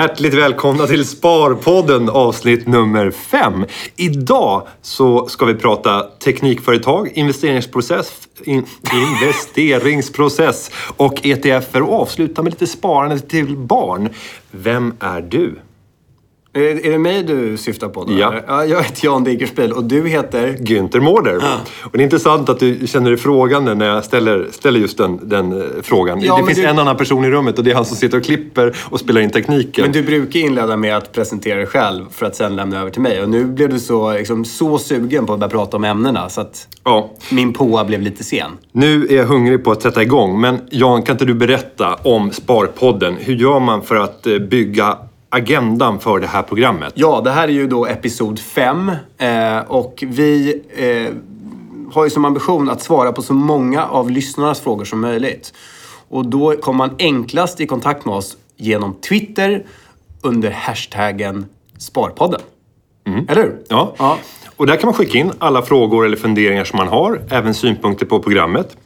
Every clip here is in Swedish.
Hjärtligt välkomna till Sparpodden avsnitt nummer fem. Idag så ska vi prata teknikföretag, investeringsprocess, in, investeringsprocess och ETFer och avsluta med lite sparande till barn. Vem är du? Är, är det mig du syftar på? Då, Ja. ja. Jag heter Jan Digerspiel och du heter? Günther Mårder. Och det är intressant att du känner dig frågande när jag ställer, ställer just den, den eh, frågan. Ja, det finns du- en annan person i rummet och det är han som sitter och klipper och spelar in tekniken. Men du brukar inleda med att presentera dig själv för att sen lämna över till mig. Och nu blev du så, liksom, så sugen på att börja prata om ämnena så att Ja. min påa blev lite sen. Nu är jag hungrig på att sätta igång, men Jan, kan inte du berätta om Sparpodden? Hur gör man för att eh, bygga agendan för det här programmet? Ja, det här är ju då episod 5 eh, och vi eh, har ju som ambition att svara på så många av lyssnarnas frågor som möjligt. Och då kommer man enklast i kontakt med oss genom Twitter under hashtaggen Sparpodden. Eller hur? Ja. ja. Och där kan man skicka in alla frågor eller funderingar som man har, även synpunkter på programmet.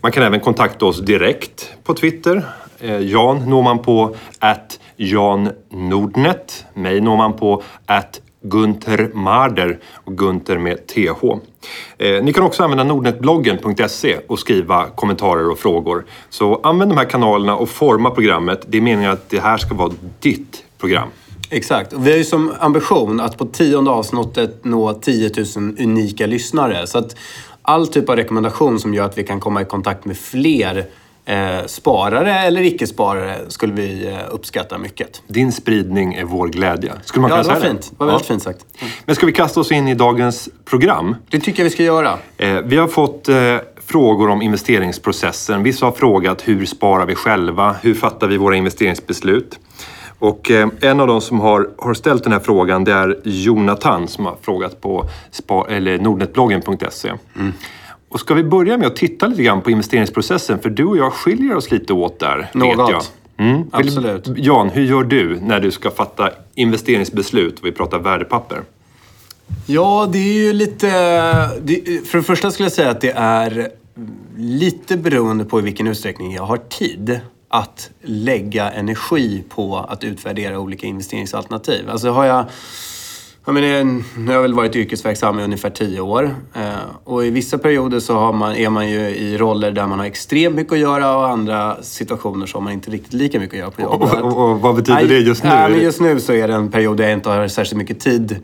Man kan även kontakta oss direkt på Twitter. Eh, Jan når man på att Jan Nordnet. Mig når man på att Gunther Marder och Gunther med TH. Eh, ni kan också använda nordnetbloggen.se och skriva kommentarer och frågor. Så använd de här kanalerna och forma programmet. Det är meningen att det här ska vara ditt program. Exakt. Och vi har ju som ambition att på tionde avsnittet nå 10 000 unika lyssnare. Så att all typ av rekommendation som gör att vi kan komma i kontakt med fler eh, sparare eller icke-sparare skulle vi eh, uppskatta mycket. Din spridning är vår glädje. Skulle man Ja, kunna det var säga fint. Det var väldigt fint sagt. Men ska vi kasta oss in i dagens program? Det tycker jag vi ska göra. Eh, vi har fått eh, frågor om investeringsprocessen. Vissa har frågat hur sparar vi själva? Hur fattar vi våra investeringsbeslut? Och eh, en av de som har, har ställt den här frågan det är Jonathan som har frågat på spa, eller nordnetbloggen.se. Och ska vi börja med att titta lite grann på investeringsprocessen? För du och jag skiljer oss lite åt där, vet Något. jag. Mm. Absolut. Jan, hur gör du när du ska fatta investeringsbeslut och vi pratar värdepapper? Ja, det är ju lite... För det första skulle jag säga att det är lite beroende på i vilken utsträckning jag har tid att lägga energi på att utvärdera olika investeringsalternativ. Alltså har jag... Jag menar, nu har jag väl varit yrkesverksam i ungefär tio år. Eh, och i vissa perioder så har man, är man ju i roller där man har extremt mycket att göra och andra situationer så har man inte riktigt lika mycket att göra på jobbet. Och, och, och vad betyder Nej, det just nu? Ja, men just nu så är det en period där jag inte har särskilt mycket tid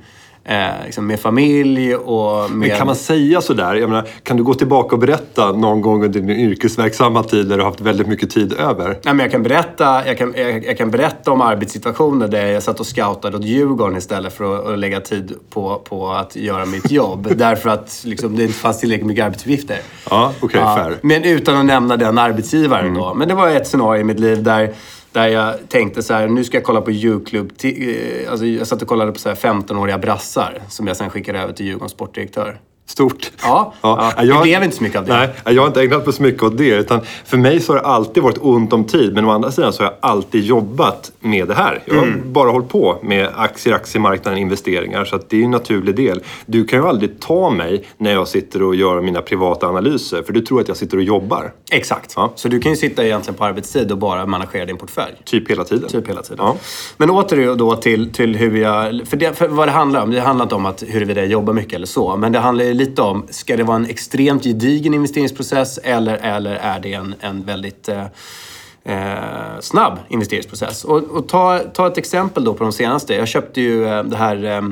eh, liksom med familj och med... Men kan man säga sådär? Jag menar, kan du gå tillbaka och berätta någon gång under din yrkesverksamma tid där du har haft väldigt mycket tid över? Nej, men jag, kan berätta, jag, kan, jag, jag kan berätta om arbetssituationer där jag satt och scoutade åt Djurgården istället för att, lägga tid på, på att göra mitt jobb. därför att liksom, det inte fanns tillräckligt mycket arbetsuppgifter. Ja, okej, fair. Mm. Men utan att nämna den arbetsgivaren då. Men det var ett scenario i mitt liv där, där jag tänkte så här, nu ska jag kolla på U-klubb. Eh, alltså, jag satt och kollade på 15-åriga brassar som jag sen skickade över till Djurgårdens sportdirektör. Stort. Ja, ja. det blev inte så mycket av det. Nej, jag har inte ägnat mig så mycket åt det. Utan för mig så har det alltid varit ont om tid. Men å andra sidan så har jag alltid jobbat med det här. Jag har Mm. bara hållit på med aktier, aktiemarknaden, investeringar. Så det är en naturlig del. Du kan ju aldrig ta mig när jag sitter och gör mina privata analyser. För du tror att jag sitter och jobbar. Exakt. Ja. Så du kan ju sitta egentligen på arbetstid och bara managera din portfölj. Typ hela tiden. Typ hela tiden. Ja. Men åter då till, till hur jag... För, det, för vad det handlar om, det handlar inte om att huruvida jag jobbar mycket eller så. Men det handlar lite om, ska det vara en extremt gedigen investeringsprocess eller, eller är det en, en väldigt eh, eh, snabb investeringsprocess? Och, och ta, ta ett exempel då på de senaste. Jag köpte ju eh, det här eh,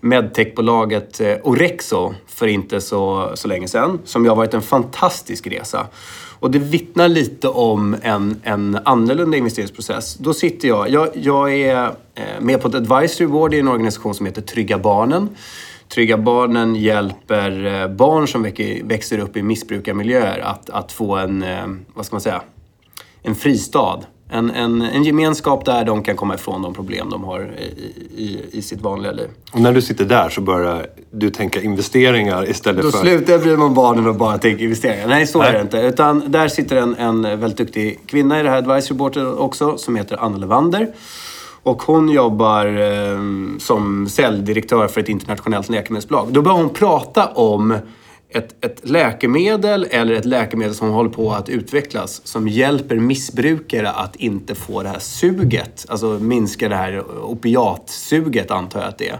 medtechbolaget eh, Orexo för inte så, så länge sedan. Som ju har varit en fantastisk resa. Och det vittnar lite om en, en annorlunda investeringsprocess. Då sitter jag, jag, jag är eh, med på ett advisory board i en organisation som heter Trygga Barnen. Trygga Barnen hjälper eh, barn som växer upp i missbrukarmiljöer att, att få en, eh, vad ska man säga, en fristad. En, en, en gemenskap där de kan komma ifrån de problem de har i, i, i sitt vanliga liv. Och när du sitter där så börjar du tänka investeringar istället Då för... slutar jag bry mig om barnen och bara tänker investeringar. Nej, så är Nej. det inte. Utan där sitter en, en väldigt duktig kvinna i det här advisory boardet också som heter Anna Levander. Och hon jobbar eh, som säljdirektör för ett internationellt läkemedelsbolag. Då börjar hon prata om ett, ett läkemedel eller ett läkemedel som håller på att utvecklas som hjälper missbrukare att inte få det här suget. Alltså minska det här opiatsuget antar jag att det är.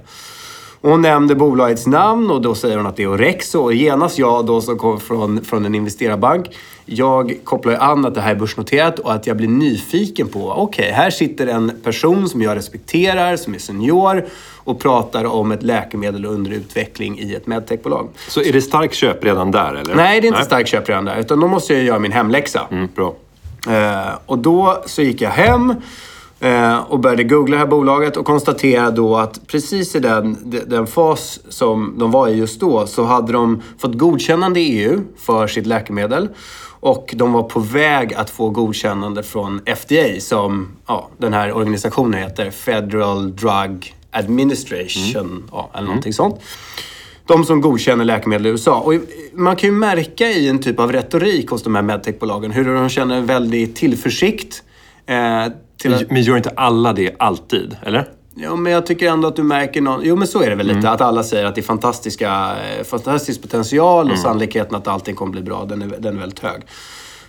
Och hon nämnde bolagets namn och då säger hon att det är Orexo. Och genast jag då som kommer från, från en investerarbank, jag kopplar an att det här är börsnoterat och att jag blir nyfiken på, okej, okay, här sitter en person som jag respekterar, som är senior och pratar om ett läkemedel under utveckling i ett medtechbolag. Så är det starkt köp redan där eller? Nej, det är inte Nej. starkt köp redan där. Utan då måste jag göra min hemläxa. Mm, bra. Eh, och då så gick jag hem och började googla det här bolaget och konstaterade då att precis i den, den fas som de var i just då så hade de fått godkännande i EU för sitt läkemedel. Och de var på väg att få godkännande från FDA som ja, den här organisationen heter. Federal Drug Administration, mm. ja, eller någonting mm. sånt. De som godkänner läkemedel i USA. Och man kan ju märka i en typ av retorik hos de här medtechbolagen hur de känner väldigt tillförsikt. Eh, att... Men gör inte alla det alltid, eller? Jo, men jag tycker ändå att du märker någon... Jo, men så är det väl lite. Mm. Att alla säger att det är fantastiska, eh, fantastisk potential och mm. sannolikheten att allting kommer bli bra, den är, den är väldigt hög.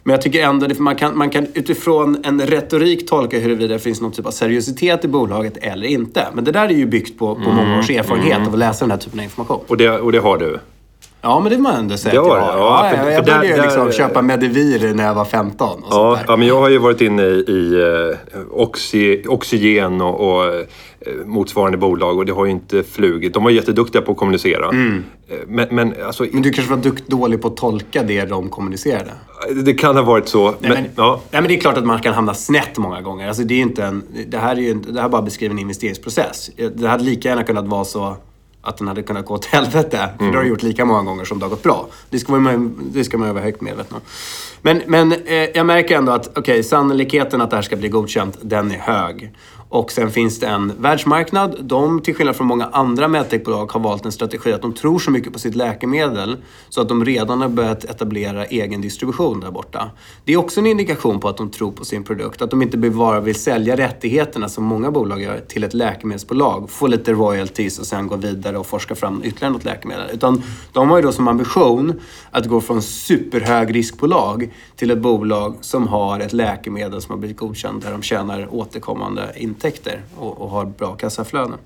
Men jag tycker ändå att man kan, man kan utifrån en retorik tolka huruvida det finns någon typ av seriositet i bolaget eller inte. Men det där är ju byggt på, på mm. många års erfarenhet mm. av att läsa den här typen av information. Och det, och det har du? Ja, men det får man ändå säga att jag har. Ja, för, jag, jag började ju liksom köpa Medivir när jag var 15. Och ja, ja, men jag har ju varit inne i, i uh, oxy, Oxygen och, och uh, motsvarande bolag och det har ju inte flugit. De var jätteduktiga på att kommunicera. Mm. Eh, men, men, alltså, men du kanske var dukt, dålig på att tolka det de kommunicerade? Det kan ha varit så. Nej, men, men, ja. nej, men det är klart att man kan hamna snett många gånger. Alltså, det, är inte en, det här är ju det här bara beskriver en investeringsprocess. Det hade lika gärna kunnat vara så att den hade kunnat gå åt helvete. För mm. det har det gjort lika många gånger som det har gått bra. Det ska man, det ska man vara högt medveten om. Men, men eh, jag märker ändå att okay, sannolikheten att det här ska bli godkänt, den är hög. Och sen finns det en världsmarknad. De, till skillnad från många andra medtechbolag, har valt en strategi att de tror så mycket på sitt läkemedel så att de redan har börjat etablera egen distribution där borta. Det är också en indikation på att de tror på sin produkt. Att de inte bara vill sälja rättigheterna, som många bolag gör, till ett läkemedelsbolag. Få lite royalties och sen gå vidare och forska fram ytterligare något läkemedel. Utan de har ju då som ambition att gå från superhögriskbolag till ett bolag som har ett läkemedel som har blivit godkänt där de tjänar återkommande intäkter och, och har bra kassaflöden.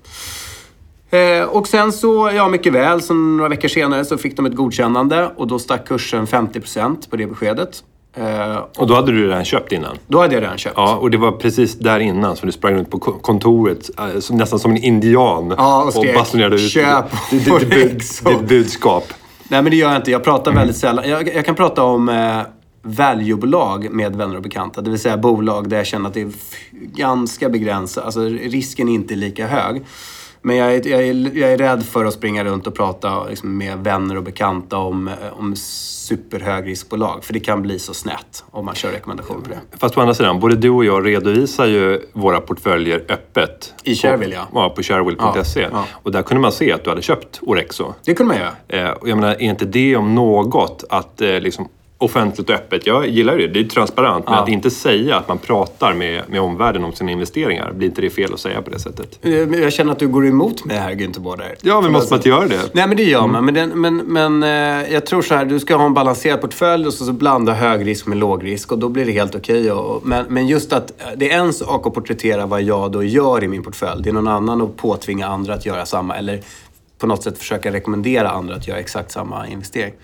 Eh, och sen så, ja mycket väl, så några veckor senare så fick de ett godkännande och då stack kursen 50% på det beskedet. Eh, och, och då hade du redan köpt innan? Då hade jag redan köpt. Ja, och det var precis där innan som du sprang runt på kontoret eh, nästan som en indian ja, och, skrek, och basunerade ut köp ditt, ditt, ditt, ditt budskap. Nej, men det gör jag inte. Jag pratar väldigt sällan. Jag, jag kan prata om eh, value-bolag med vänner och bekanta. Det vill säga bolag där jag känner att det är ganska begränsat. Alltså risken är inte lika hög. Men jag är, jag, är, jag är rädd för att springa runt och prata liksom, med vänner och bekanta om, om superhögriskbolag. För det kan bli så snett om man kör rekommendationer på det. Fast å andra sidan, både du och jag redovisar ju våra portföljer öppet. I Sharewill ja. Ja, på sharewill.se. Ja, ja. Och där kunde man se att du hade köpt Orexo. Det kunde man göra. Eh, och jag menar, är inte det om något att eh, liksom offentligt och öppet. Jag gillar det. Det är transparent. Men att inte säga att man pratar med, med omvärlden om sina investeringar, blir inte det fel att säga på det sättet? Eh, jag känner att du går emot mig här, Günther Bårder. Ja, men måste man inte göra det? Nej, men det gör man. Mm. Men, men, men eh, jag tror så här, du ska ha en balanserad portfölj och så, så blanda hög risk med låg risk och då blir det helt okej. Okay. Men, men just att eh, det är en sak att porträttera vad jag då gör i min portfölj. Det är någon annan att påtvinga andra att göra samma. Eller på något sätt försöka rekommendera andra att göra exakt samma investering.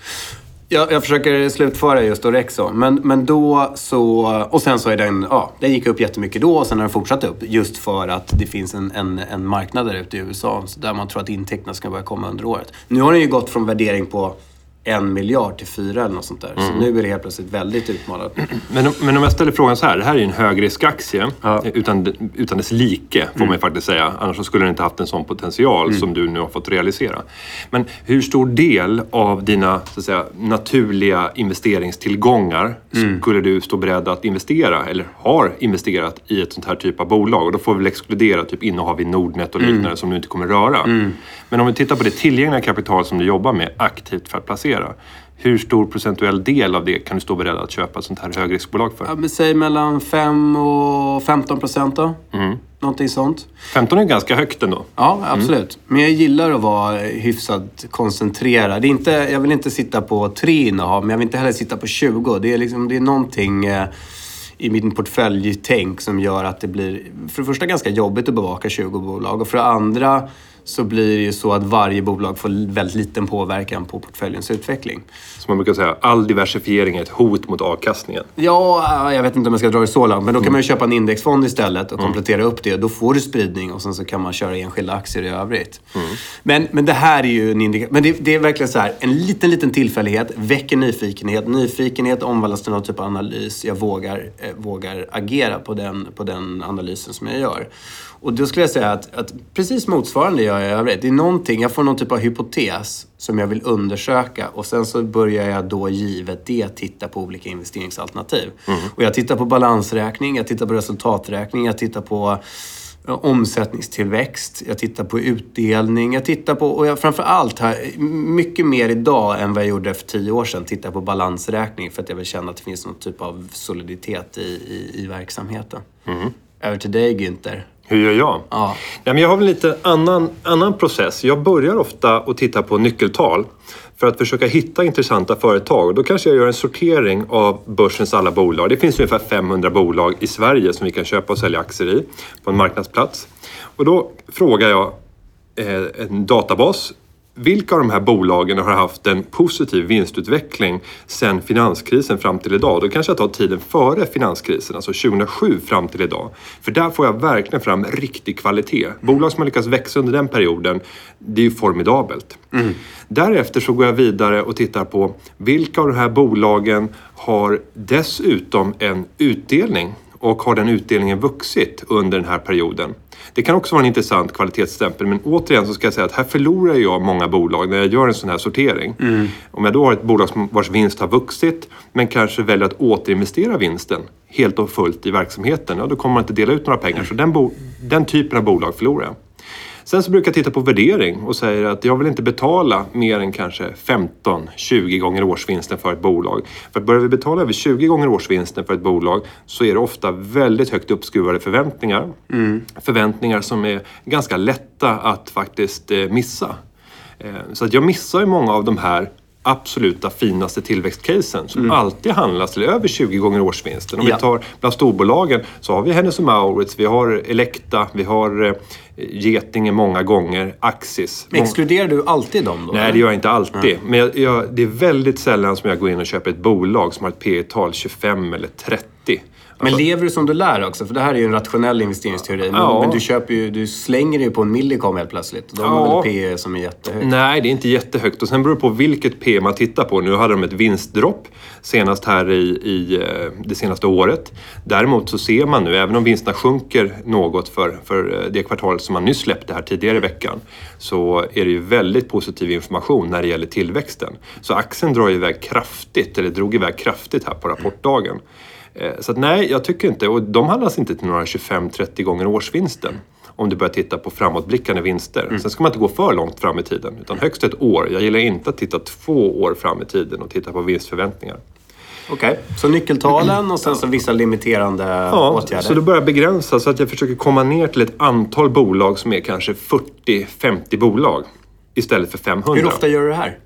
Jag, jag försöker slutföra just Orexo. Men, men då så... Och sen så är den... Ja, den gick upp jättemycket då och sen har den fortsatt upp. Just för att det finns en, en, en marknad där ute i USA där man tror att intäkterna ska börja komma under året. Nu har den ju gått från värdering på en miljard till fyra eller något sånt där. Mm. Så nu är det helt plötsligt väldigt utmanat. Men, men om jag ställer frågan så här. Det här är ju en högriskaktie ja. utan, utan dess like, får mm. man faktiskt säga. Annars skulle den inte haft en sån potential mm. som du nu har fått realisera. Men hur stor del av dina så att säga, naturliga investeringstillgångar mm. skulle du stå beredd att investera eller har investerat i ett sånt här typ av bolag? Och då får vi väl exkludera typ innehav i Nordnet och mm. liknande som du inte kommer röra. Mm. Men om vi tittar på det tillgängliga kapital som du jobbar med aktivt för att placera. Hur stor procentuell del av det kan du stå beredd att köpa ett sånt här högriskbolag för? Ja, men säg mellan 5 och 15 procent då. Mm. Någonting sånt. 15 är ganska högt ändå. Ja, absolut. Men jag gillar att vara hyfsat koncentrerad. Det är inte, jag vill inte sitta på tre innehav, men jag vill inte heller sitta på 20. Det är, liksom, det är någonting eh, i min portföljtänk som gör att det blir för det första ganska jobbigt att bevaka 20 bolag och för det andra så blir det ju så att varje bolag får väldigt liten påverkan på portföljens utveckling. Som man brukar säga, all diversifiering är ett hot mot avkastningen. Ja, jag vet inte om jag ska dra det så långt, men då kan man ju köpa en indexfond istället och komplettera upp det. Då får du spridning och sen så kan man köra enskilda aktier i övrigt. Men, men det här är ju en indikation. Men det, det är verkligen så här, en liten, liten tillfällighet väcker nyfikenhet. Nyfikenhet omvandlas till någon typ av analys. Jag vågar, eh, vågar agera på den, på den analysen som jag gör. Och då skulle jag säga att, att precis motsvarande gör jag i övrigt. Det är någonting, jag får någon typ av hypotes som jag vill undersöka och sen så börjar jag då givet det titta på olika investeringsalternativ. Och jag tittar på balansräkning, jag tittar på resultaträkning, jag tittar på omsättningstillväxt, jag tittar på utdelning, jag tittar på, och jag framför allt här, mycket mer idag än vad jag gjorde för tio år sedan, tittar på balansräkning för att jag vill känna att det finns någon typ av soliditet i, i, i verksamheten. Över till dig Günther. Hur gör jag? Ja. Nej, men jag har väl lite annan, annan process. Jag börjar ofta att titta på nyckeltal för att försöka hitta intressanta företag. Då kanske jag gör en sortering av börsens alla bolag. Det finns ungefär 500 bolag i Sverige som vi kan köpa och sälja aktier i på en marknadsplats. Och då frågar jag eh, en databas vilka av de här bolagen har haft en positiv vinstutveckling sedan finanskrisen fram till idag? Då kanske jag tar tiden före finanskrisen, alltså 2007 fram till idag. För där får jag verkligen fram riktig kvalitet. Bolag som har lyckats växa under den perioden, det är ju formidabelt. Därefter så går jag vidare och tittar på vilka av de här bolagen har dessutom en utdelning och har den utdelningen vuxit under den här perioden? Det kan också vara en intressant kvalitetsstämpel men återigen så ska jag säga att här förlorar jag många bolag när jag gör en sån här sortering. Om jag då har ett bolag vars vinst har vuxit men kanske väljer att återinvestera vinsten helt och fullt i verksamheten, ja, då kommer man inte dela ut några pengar. Så den, den typen av bolag förlorar jag. Sen så brukar jag titta på värdering och säger att jag vill inte betala mer än kanske 15-20 gånger årsvinsten för ett bolag. För börjar vi betala över 20 gånger årsvinsten för ett bolag så är det ofta väldigt högt uppskruvade förväntningar. Förväntningar som är ganska lätta att faktiskt eh, missa. Eh, Så att jag missar ju många av de här absoluta finaste tillväxtcasen som alltid handlas till över 20 gånger årsvinsten. Om Ja. vi tar bland storbolagen så har vi Hennes Mauritz, vi har Elekta, vi har eh, Getinge många gånger, Axis. Mång- Exkluderar du alltid dem då? Nej, det gör jag inte alltid. Men jag, jag, det är väldigt sällan som jag går in och köper ett bolag som har ett P tal 25 eller 30. Men Alltså, lever du som du lär också? För det här är ju en rationell investeringsteori. Men, Ja. men du, köper ju, du slänger ju på en millicom helt plötsligt. De har Ja. väl P som är jättehögt. Nej, det är inte jättehögt. Och sen beror det på vilket P man tittar på. Nu hade de ett vinstdropp senast här i, i eh, det senaste året. Däremot så ser man nu, även om vinsterna sjunker något för, för eh, det kvartalet som man nyss släppte här tidigare i veckan, så är det ju väldigt positiv information när det gäller tillväxten. Så aktien drar ju iväg kraftigt, eller drog iväg kraftigt här på rapportdagen. Eh, Så att nej, jag tycker inte, och de handlas inte till några 25-30 gånger årsvinsten om du börjar titta på framåtblickande vinster. Sen ska man inte gå för långt fram i tiden, utan högst ett år. Jag gillar inte att titta två år fram i tiden och titta på vinstförväntningar. Okej, så nyckeltalen och sen så vissa limiterande Ja, åtgärder. så då börjar jag begränsa så att jag försöker komma ner till ett antal bolag som är kanske 40-50 bolag istället för 500. Hur ofta gör du det här?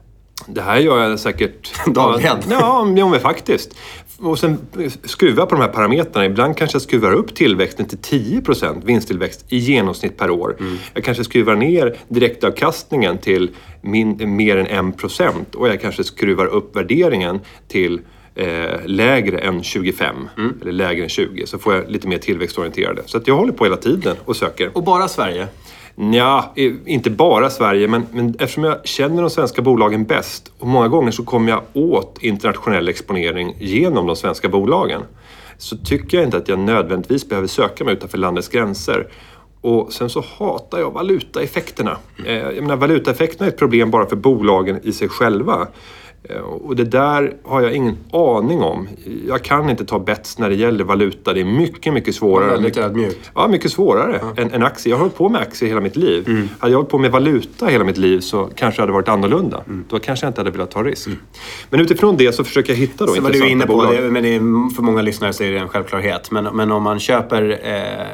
Det här gör jag säkert... Dagligen? Ja, ja, men faktiskt. Och sen skruva på de här parametrarna. Ibland kanske jag skruvar upp tillväxten till 10% vinsttillväxt i genomsnitt per år. Jag kanske skruvar ner direktavkastningen till min, mer än 1 och jag kanske skruvar upp värderingen till eh, lägre än 25 eller lägre än 20 så får jag lite mer tillväxtorienterade. Så att jag håller på hela tiden och söker. Och bara Sverige? Ja, inte bara Sverige, men, men eftersom jag känner de svenska bolagen bäst och många gånger så kommer jag åt internationell exponering genom de svenska bolagen så tycker jag inte att jag nödvändigtvis behöver söka mig utanför landets gränser. Och sen så hatar jag valutaeffekterna. Eh, jag menar, valutaeffekterna är ett problem bara för bolagen i sig själva. Eh, Och det där har jag ingen aning om. Jag kan inte ta bets när det gäller valuta. Det är mycket, mycket svårare. Väldigt ödmjukt. Ja, mycket svårare än, än aktier. Jag har hållit på med aktier hela mitt liv. Mm. Hade jag hållit på med valuta hela mitt liv så kanske det hade varit annorlunda. Mm. Då kanske jag inte hade velat ta risk. Men utifrån det så försöker jag hitta då Så vad du är intressanta inne på, bolag. det, men det är, för många lyssnare så är det en självklarhet. Men, men om man köper,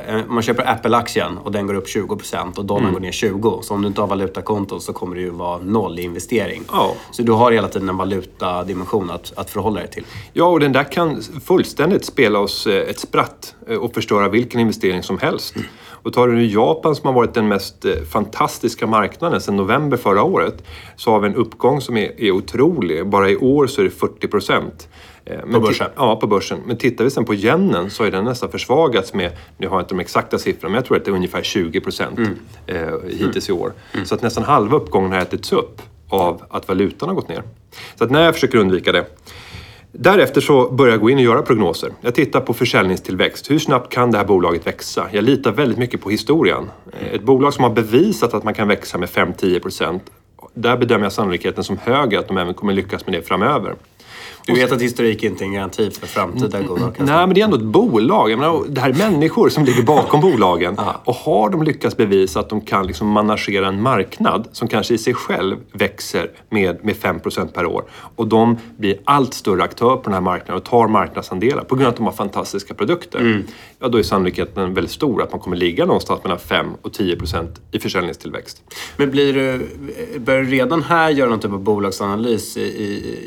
eh, om man köper Apple-aktien och den går upp 20% och dollarn Mm. går ner 20%. Så om du inte har valutakonto så kommer det ju vara noll i investering. Ja. Så du har hela tiden en valutadimension att, att förhålla dig till. Ja, och den där kan fullständigt spela oss eh, ett spratt eh, och förstöra vilken investering som helst. Och tar du nu Japan som har varit den mest eh, fantastiska marknaden sedan november förra året så har vi en uppgång som är, är otrolig. Bara i år så är det 40 procent. Men På börsen? Ja, på börsen. Men tittar vi sen på yenen så är den nästan försvagats med, nu har jag inte de exakta siffrorna, men jag tror att det är ungefär 20 procent eh, hittills i år. Så att nästan halva uppgången har ätits upp av att valutan har gått ner. Så att när jag försöker undvika det Därefter så börjar jag gå in och göra prognoser. Jag tittar på försäljningstillväxt. Hur snabbt kan det här bolaget växa? Jag litar väldigt mycket på historien. Ett bolag som har bevisat att man kan växa med 5-10 procent. Där bedömer jag sannolikheten som hög att de även kommer lyckas med det framöver. Du vet att historik inte är en garanti för framtida god avkastning. Nej, men det är ändå ett bolag. Jag menar, det här är människor som ligger bakom bolagen. Och har de lyckats bevisa att de kan liksom managera en marknad som kanske i sig själv växer med, med 5% per år och de blir allt större aktör på den här marknaden och tar marknadsandelar på grund av att de har fantastiska produkter. Ja, då är sannolikheten väldigt stor att man kommer ligga någonstans mellan 5 och 10% i försäljningstillväxt. Men blir du, börjar du redan här göra någon typ av bolagsanalys i, i,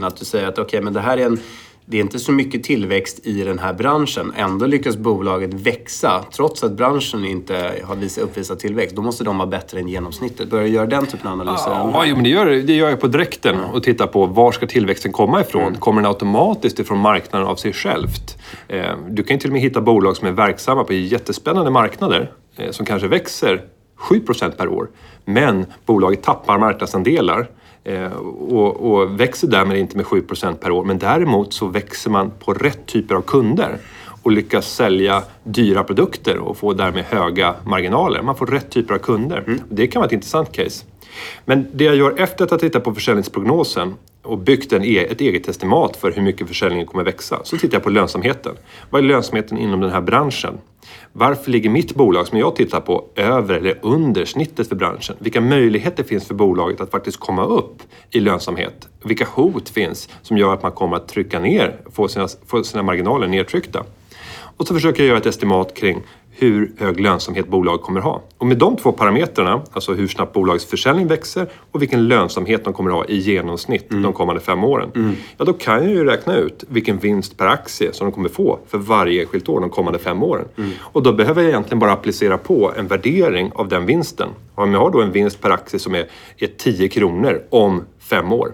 omedveten? Att du säger att okej, men det här är en... Det är inte så mycket tillväxt i den här branschen. Ändå lyckas bolaget växa trots att branschen inte har visat, uppvisat tillväxt. Då måste de vara bättre än genomsnittet. Börjar du göra den typen av analyser? Ja, jo, men det gör, det gör jag på direkten och tittar på var ska tillväxten komma ifrån? Kommer den automatiskt ifrån marknaden av sig självt? Eh, du kan ju till och med hitta bolag som är verksamma på jättespännande marknader eh, som kanske växer 7% per år. Men bolaget tappar marknadsandelar eh, och, och växer därmed inte med 7% per år. Men däremot så växer man på rätt typer av kunder och lyckas sälja dyra produkter och få därmed höga marginaler. Man får rätt typer av kunder. Det kan vara ett intressant case. Men det jag gör efter att ha tittat på försäljningsprognosen och byggt en, e- ett eget estimat för hur mycket försäljningen kommer växa, så tittar jag på lönsamheten. Vad är lönsamheten inom den här branschen? Varför ligger mitt bolag som jag tittar på över eller under snittet för branschen? Vilka möjligheter finns för bolaget att faktiskt komma upp i lönsamhet? Vilka hot finns som gör att man kommer att trycka ner, få sina, få sina marginaler nedtryckta? Och så försöker jag göra ett estimat kring hur hög lönsamhet bolaget kommer ha. Och med de två parametrarna, alltså hur snabbt bolagets försäljning växer och vilken lönsamhet de kommer ha i genomsnitt de kommande fem åren. Ja, då kan jag ju räkna ut vilken vinst per aktie som de kommer få för varje enskilt år de kommande fem åren. Och då behöver jag egentligen bara applicera på en värdering av den vinsten. Om jag har då en vinst per aktie som är, är 10 kronor om fem år.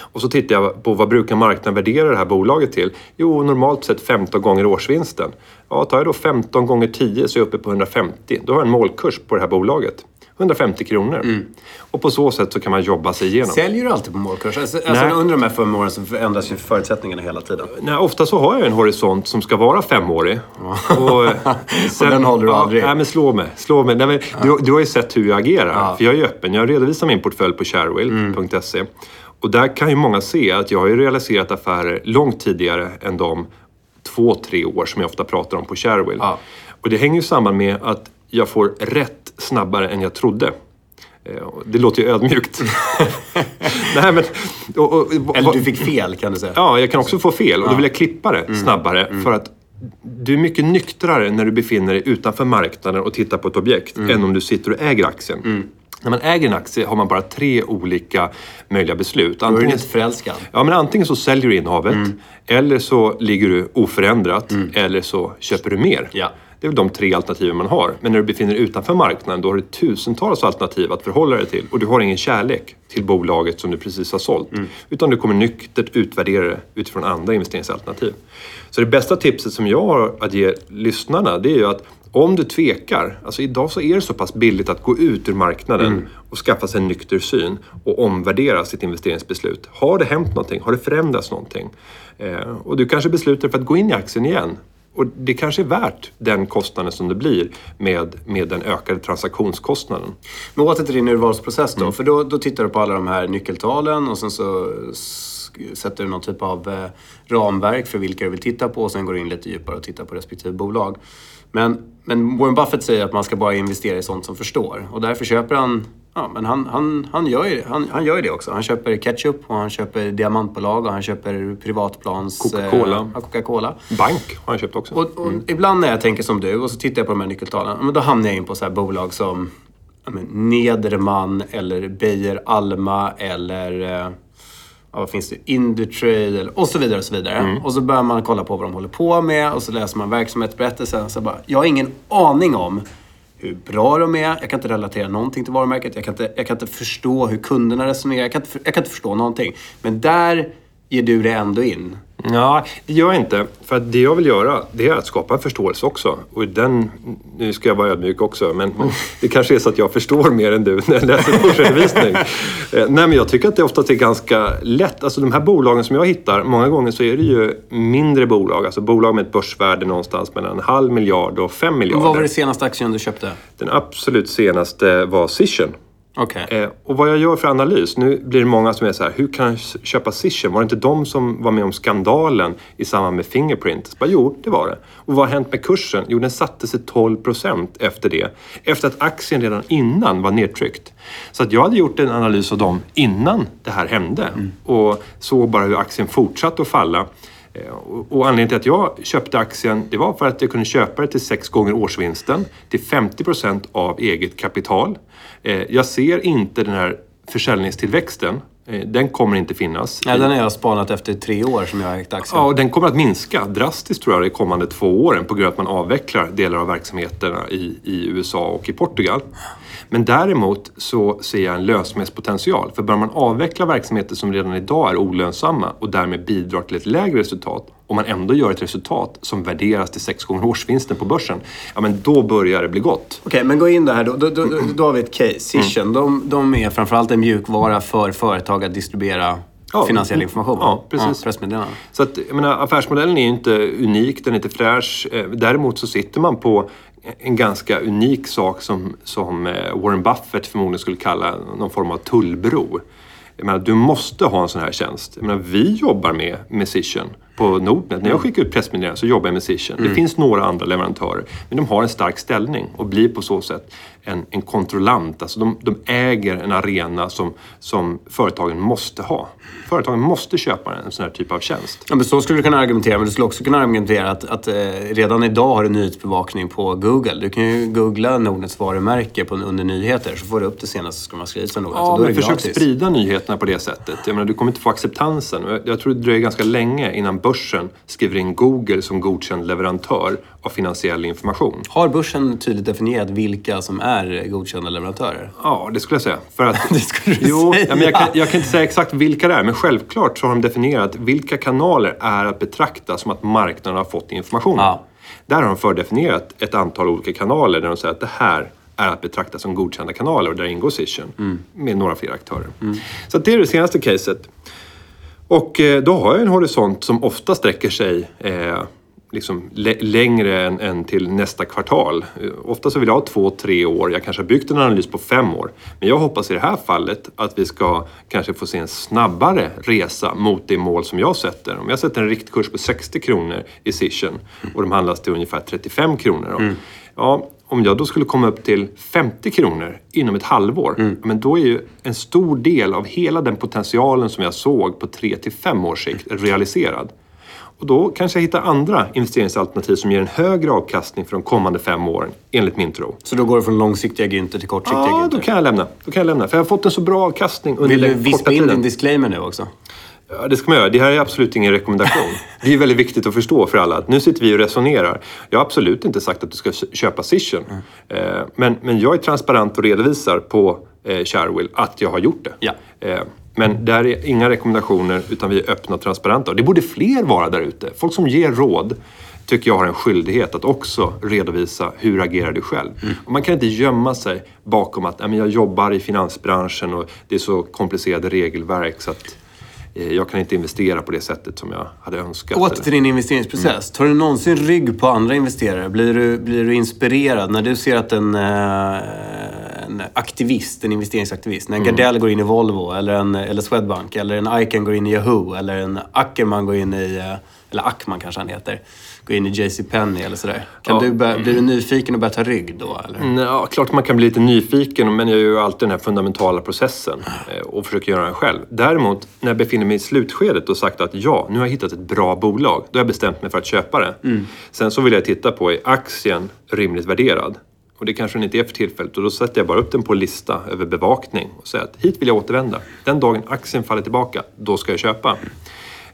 Och så tittar jag på vad brukar marknaden värdera det här bolaget till? Jo, normalt sett 15 gånger årsvinsten. Ja, tar jag då 15 gånger 10 så är jag uppe på 150. Då har jag en målkurs på det här bolaget. 150 kronor. Och på så sätt så kan man jobba sig igenom. Säljer du alltid på målkurs? Alltså, alltså under de här fem åren så förändras ju förutsättningarna hela tiden. Nej, ofta så har jag en horisont som ska vara femårig. Och, eh, den håller du ja, aldrig. Nej, men slå mig. Slå mig. Nej, men, du, du har ju sett hur jag agerar. För jag är öppen. Jag redovisar min portfölj på sharewill.se. Och där kan ju många se att jag har ju realiserat affärer långt tidigare än de två, tre år som jag ofta pratar om på Sharewill. Ja. Och det hänger ju samman med att jag får rätt snabbare än jag trodde. Eh, och Det låter ju ödmjukt. Nej, men, och, och, Eller du fick fel kan du säga. Ja, jag kan också få fel och då vill jag klippa det snabbare för att du är mycket nyktrare när du befinner dig utanför marknaden och tittar på ett objekt än om du sitter och äger aktien. När man äger en aktie har man bara tre olika möjliga beslut. Då är du Antingen, inte förälskad. ja, men antingen så säljer du innehavet eller så ligger du oförändrat eller så köper du mer. Ja. Det är väl de tre alternativen man har. Men när du befinner dig utanför marknaden då har du tusentals alternativ att förhålla dig till. Och du har ingen kärlek till bolaget som du precis har sålt. Utan du kommer nyktert utvärdera det utifrån andra investeringsalternativ. Så det bästa tipset som jag har att ge lyssnarna det är ju att om du tvekar, alltså idag så är det så pass billigt att gå ut ur marknaden och skaffa sig en nykter syn och omvärdera sitt investeringsbeslut. Har det hänt någonting? Har det förändrats någonting? Eh, och du kanske beslutar för att gå in i aktien igen. Och det kanske är värt den kostnaden som det blir med, med den ökade transaktionskostnaden. Men åter till din urvalsprocess då. För då, då tittar du på alla de här nyckeltalen och sen så sätter du någon typ av eh, ramverk för vilka du vill titta på och sen går du in lite djupare och tittar på respektive bolag. Men, men Warren Buffett säger att man ska bara investera i sånt som förstår. Och därför köper han Ja, men han, han, han, gör ju, han, han gör det också. Han köper ketchup och han köper diamantbolag och han köper privatplans... Coca-Cola. Eh, Coca-Cola. Bank har han köpt också. Och, och Ibland när jag tänker som du och så tittar jag på de här nyckeltalen, men då hamnar jag in på så här bolag som men, Nederman eller Beijer Alma eller eh, ja, vad finns det? Indutrade eller, och så vidare. Och så vidare. Och så börjar man kolla på vad de håller på med och så läser man verksamhetsberättelsen. Så bara, jag har ingen aning om hur bra de är. Jag kan inte relatera någonting till varumärket. Jag kan inte, jag kan inte förstå hur kunderna resonerar. Jag kan, inte, jag kan inte förstå någonting. Men där ger du det ändå in. Ja, det gör jag inte. För det jag vill göra, det är att skapa en förståelse också. Och den, nu ska jag vara ödmjuk också, men, det kanske är så att jag förstår mer än du när jag läser årsredovisning. Eh, Nej, men jag tycker att det oftast är ganska lätt. Alltså de här bolagen som jag hittar, många gånger så är det ju mindre bolag. Alltså bolag med ett börsvärde någonstans mellan en halv miljard och fem miljarder. Vad var det senaste aktien du köpte? Den absolut senaste var Cision. Okej. Eh, och vad jag gör för analys, nu blir det många som är så här, hur kan jag köpa Cision? Var det inte de som var med om skandalen i samband med Fingerprint? Så bara, jo, det var det. Och vad har hänt med kursen? Jo, den satte sig 12 procent efter det. Efter att aktien redan innan var nedtryckt. Så att jag hade gjort en analys av dem innan det här hände. Och såg bara hur aktien fortsatte att falla. Eh, Och och anledningen till att jag köpte aktien det var för att jag kunde köpa det till sex gånger årsvinsten till 50 procent av eget kapital. Eh, Jag ser inte den här försäljningstillväxten. Eh, Den kommer inte finnas. Ja, den har jag spanat efter tre år som jag har ägt aktien. Ja, den kommer att minska drastiskt tror jag de kommande två åren på grund av att man avvecklar delar av verksamheterna i, i USA och i Portugal. Men däremot så ser jag en lönsamhetspotential. För börjar man avveckla verksamheter som redan idag är olönsamma och därmed bidrar till ett lägre resultat och man ändå gör ett resultat som värderas till sex gånger årsvinsten på börsen, ja men då börjar det bli gott. Okej, men gå in där. Då, då, då, då har vi ett case. Cision, Mm. de, de är framförallt en mjukvara för företag att distribuera Ja, finansiell information. ja, precis. pressmeddelanden. Så att, jag menar, affärsmodellen är ju inte unik, den är inte fräsch. Eh, Däremot så sitter man på en ganska unik sak som, som eh, Warren Buffett förmodligen skulle kalla någon form av tullbro. Jag menar, du måste ha en sån här tjänst. Jag menar, vi jobbar med Mecision på Nordnet. När jag skickar ut pressmeddelanden så jobbar jag med Mecision. Det finns några andra leverantörer, men de har en stark ställning och blir på så sätt en, en kontrollant. Alltså de, de äger en arena som, som företagen måste ha. Företagen måste köpa en sån här typ av tjänst. Ja, men så skulle du kunna argumentera, men du skulle också kunna argumentera att, att eh, redan idag har du nyhetsbevakning på Google. Du kan ju googla Nordnets varumärke på, under nyheter så får du upp det senaste som har skrivits om Nordnet. Ja, men försök gratis. sprida nyheterna på det sättet. Jag menar, du kommer inte få acceptansen. Jag- Jag tror det dröjer ganska länge innan börsen skriver in Google som godkänd leverantör av finansiell information. Har börsen tydligt definierat vilka som är godkända leverantörer? Ja, det skulle jag säga. För att, Det skulle du jo, säga. Ja, men jag, kan, jag kan inte säga exakt vilka det är, men självklart så har de definierat vilka kanaler är att betrakta som att marknaden har fått information. Ja. Där har de fördefinierat ett antal olika kanaler där de säger att det här är att betrakta som godkända kanaler och där ingår Cision Mm. med några fler aktörer. Så att det är det senaste caset. Och eh, då har jag en horisont som ofta sträcker sig eh, liksom lä- längre än, än till nästa kvartal. Ofta så vill jag ha två, tre år. Jag kanske har byggt en analys på fem år. Men jag hoppas i det här fallet att vi ska kanske få se en snabbare resa mot det mål som jag sätter. Om jag sätter en riktkurs på 60 kronor i Cision och de handlas till ungefär 35 kronor. Då, Ja, om jag då skulle komma upp till 50 kronor inom ett halvår, men då är ju en stor del av hela den potentialen som jag såg på 3 till 5 års sikt realiserad. Och då kanske jag hittar andra investeringsalternativ som ger en högre avkastning för de kommande fem åren, enligt min tro. Så då går du från långsiktiga Günther till kortsiktiga Ja, Günther? då kan jag lämna. Då kan jag lämna. För jag har fått en så bra avkastning under Vill du den korta vispa in din tiden. disclaimer nu också? Ja, det ska man göra. Det här är absolut ingen rekommendation. Det är väldigt viktigt att förstå för alla att nu sitter vi och resonerar. Jag har absolut inte sagt att du ska köpa Cision. Eh, Men, men jag är transparent och redovisar på eh, Sharewill att jag har gjort det. Ja. Men där är inga rekommendationer utan vi är öppna och transparenta. Och det borde fler vara där ute. Folk som ger råd tycker jag har en skyldighet att också redovisa hur agerar du själv. Och man kan inte gömma sig bakom att "Nej, men jag jobbar i finansbranschen och det är så komplicerade regelverk så att eh, jag kan inte investera på det sättet som jag hade önskat. Åter till din investeringsprocess. Tar du någonsin rygg på andra investerare? Blir du, blir du inspirerad när du ser att en, eh, en aktivist, en investeringsaktivist, när en Gardell går in i Volvo eller, en, eller Swedbank eller en Icahn går in i Yahoo eller en Ackerman går in i, eh, eller Ackman kanske han heter, går in i JC Penney eller sådär. Kan Ja. du börja, blir du nyfiken och börjar ta rygg då? Eller? Mm, Ja, klart man kan bli lite nyfiken, men jag gör ju alltid den här fundamentala processen eh, och försöker göra den själv. Däremot, när jag befinner mig i slutskedet och sagt att ja, nu har jag hittat ett bra bolag, då har jag bestämt mig för att köpa det. Sen så vill jag titta på, är aktien rimligt värderad? Och det kanske den inte är för tillfället och då sätter jag bara upp den på en lista över bevakning och säger att hit vill jag återvända. Den dagen aktien faller tillbaka, då ska jag köpa.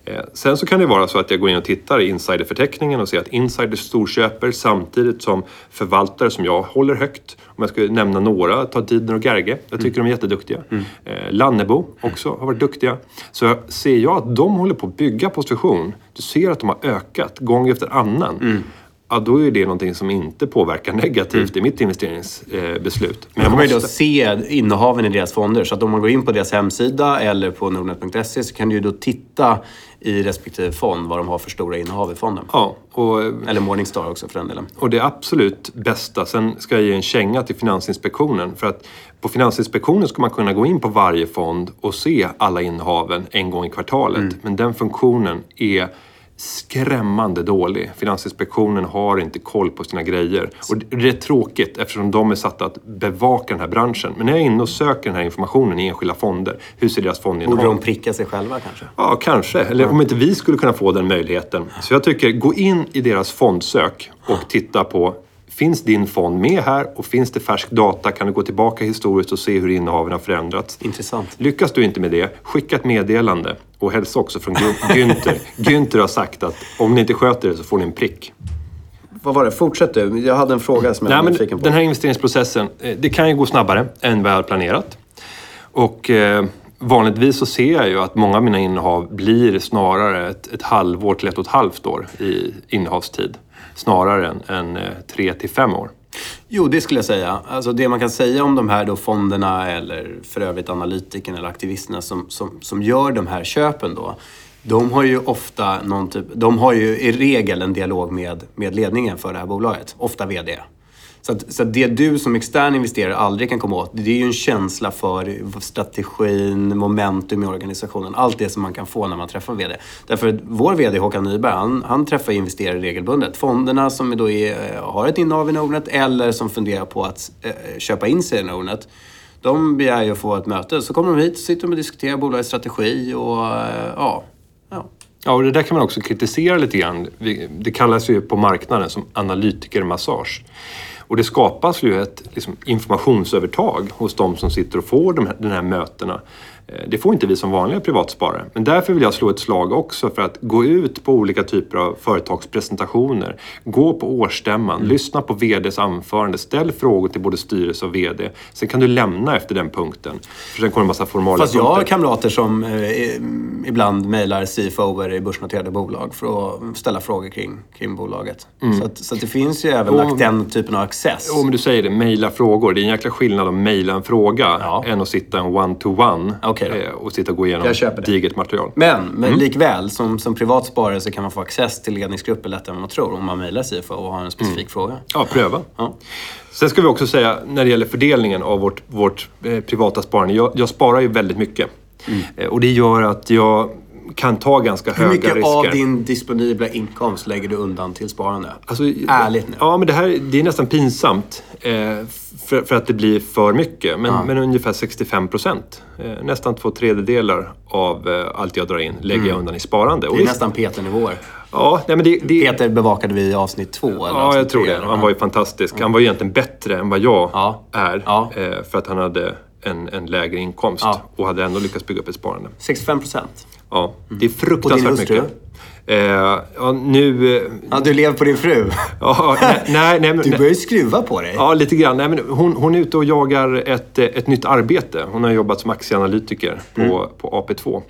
Eh, Sen så kan det vara så att jag går in och tittar i insiderförteckningen och ser att insiders storköper samtidigt som förvaltare som jag håller högt. Om jag ska nämna några, ta Didner och Gerge. Jag tycker de är jätteduktiga. Eh, Lannebo också har varit duktiga. Så ser jag att de håller på att bygga position, du ser att de har ökat gång efter annan. Ja, då är det någonting som inte påverkar negativt i mitt investeringsbeslut. Men Då kommer du då se innehaven i deras fonder. Så att om man går in på deras hemsida eller på nordnet.se så kan du ju då titta i respektive fond vad de har för stora innehav i fonden. Ja, och Eller Morningstar också för den delen. Och det absolut bästa, sen ska jag ge en känga till Finansinspektionen. För att på Finansinspektionen ska man kunna gå in på varje fond och se alla innehaven en gång i kvartalet. Men den funktionen är skrämmande dålig. Finansinspektionen har inte koll på sina grejer. Och det är tråkigt eftersom de är satta att bevaka den här branschen. Men när jag är inne och söker den här informationen i enskilda fonder, hur ser deras fondinnehav Borde de pricka sig själva kanske? Ja, kanske. Eller om inte vi skulle kunna få den möjligheten. Så jag tycker, gå in i deras fondsök och titta på Finns din fond med här och finns det färsk data kan du gå tillbaka historiskt och se hur innehaven har förändrats. Intressant. Lyckas du inte med det, skicka ett meddelande och hälsa också från Gü- Günther. Günther har sagt att om ni inte sköter det så får ni en prick. Vad var det? Fortsätt du. Jag hade en fråga som jag var nyfiken på. den här investeringsprocessen, eh, det kan ju gå snabbare än vad jag hade planerat. Och eh, vanligtvis så ser jag ju att många av mina innehav blir snarare ett, ett halvår till ett och ett halvt år i innehavstid. Snarare än, än eh, tre till fem år. Jo, det skulle jag säga. Alltså det man kan säga om de här då fonderna eller för övrigt analytikerna eller aktivisterna som, som, som gör de här köpen då. De har ju ofta någon typ, de har ju i regel en dialog med, med ledningen för det här bolaget. Ofta VD. Så, att, så att det du som extern investerare aldrig kan komma åt, det är ju en känsla för strategin, momentum i organisationen. Allt det som man kan få när man träffar VD. Därför att vår VD Håkan Nyberg, han, han träffar investerare regelbundet. Fonderna som då är, eh, har ett innehav i Nordnet eller som funderar på att eh, köpa in sig i Nordnet. De begär ju att få ett möte. Så kommer de hit, sitter de och diskuterar bolagets strategi och eh, ja, ja. Ja, och det där kan man också kritisera lite grann. Det kallas ju på marknaden som analytikermassage. Och det skapas ju ett liksom, informationsövertag hos de som sitter och får de här, de här mötena. Eh, Det får inte vi som vanliga privatsparare. Men därför vill jag slå ett slag också för att gå ut på olika typer av företagspresentationer. Gå på årsstämman, lyssna på VDs anförande, ställ frågor till både styrelse och VD. Sen kan du lämna efter den punkten. För sen kommer en massa formalia Fast jag har kamrater som eh, ibland mejlar CFOer i börsnoterade bolag för att ställa frågor kring, kring bolaget. Så, att, så att det finns ju även Och- den typen av access. Jo, men du säger det. Mejla frågor. Det är en jäkla skillnad att mejla en fråga Ja. än att sitta en one-to-one Då. eh, och sitta och gå igenom digert material. Men, men likväl, som, som privat sparare så kan man få access till ledningsgrupper lättare än man tror om man mejlar CFO och har en specifik fråga. Ja, pröva. Ja. Sen ska vi också säga när det gäller fördelningen av vårt, vårt eh, privata sparande. Jag, jag sparar ju väldigt mycket. Eh, och det gör att jag kan ta ganska Mm. Hur höga mycket risker. av din disponibla inkomst lägger du undan till sparande? Alltså, Ärligt nu. Ja, men det här det är nästan pinsamt. Eh, för, för att det blir för mycket. Men, men ungefär 65 procent. Eh, nästan två tredjedelar av eh, allt jag drar in lägger jag undan i sparande. Och Mm. Det är nästan Peter-nivåer. Ja, nej, men det, det, Peter bevakade vi i avsnitt två. Eller Ja, avsnitt jag tror det. Han var ju fantastisk. Han var ju egentligen bättre än vad jag Ja. är. Ja. eh, För att han hade en, en lägre inkomst Ja. och hade ändå lyckats bygga upp ett sparande. 65 procent. Ja, det är Och din fruktansvärt mycket. Eh, ja, nu... eh, Ja, du lever på din fru. Ja, nej, nej, nej, men, Du börjar ju skruva på dig. Ja, lite grann. Nej, men hon, hon är ute och jagar ett, eh, ett nytt arbete. Hon har jobbat som aktieanalytiker på, Mm. på AP2.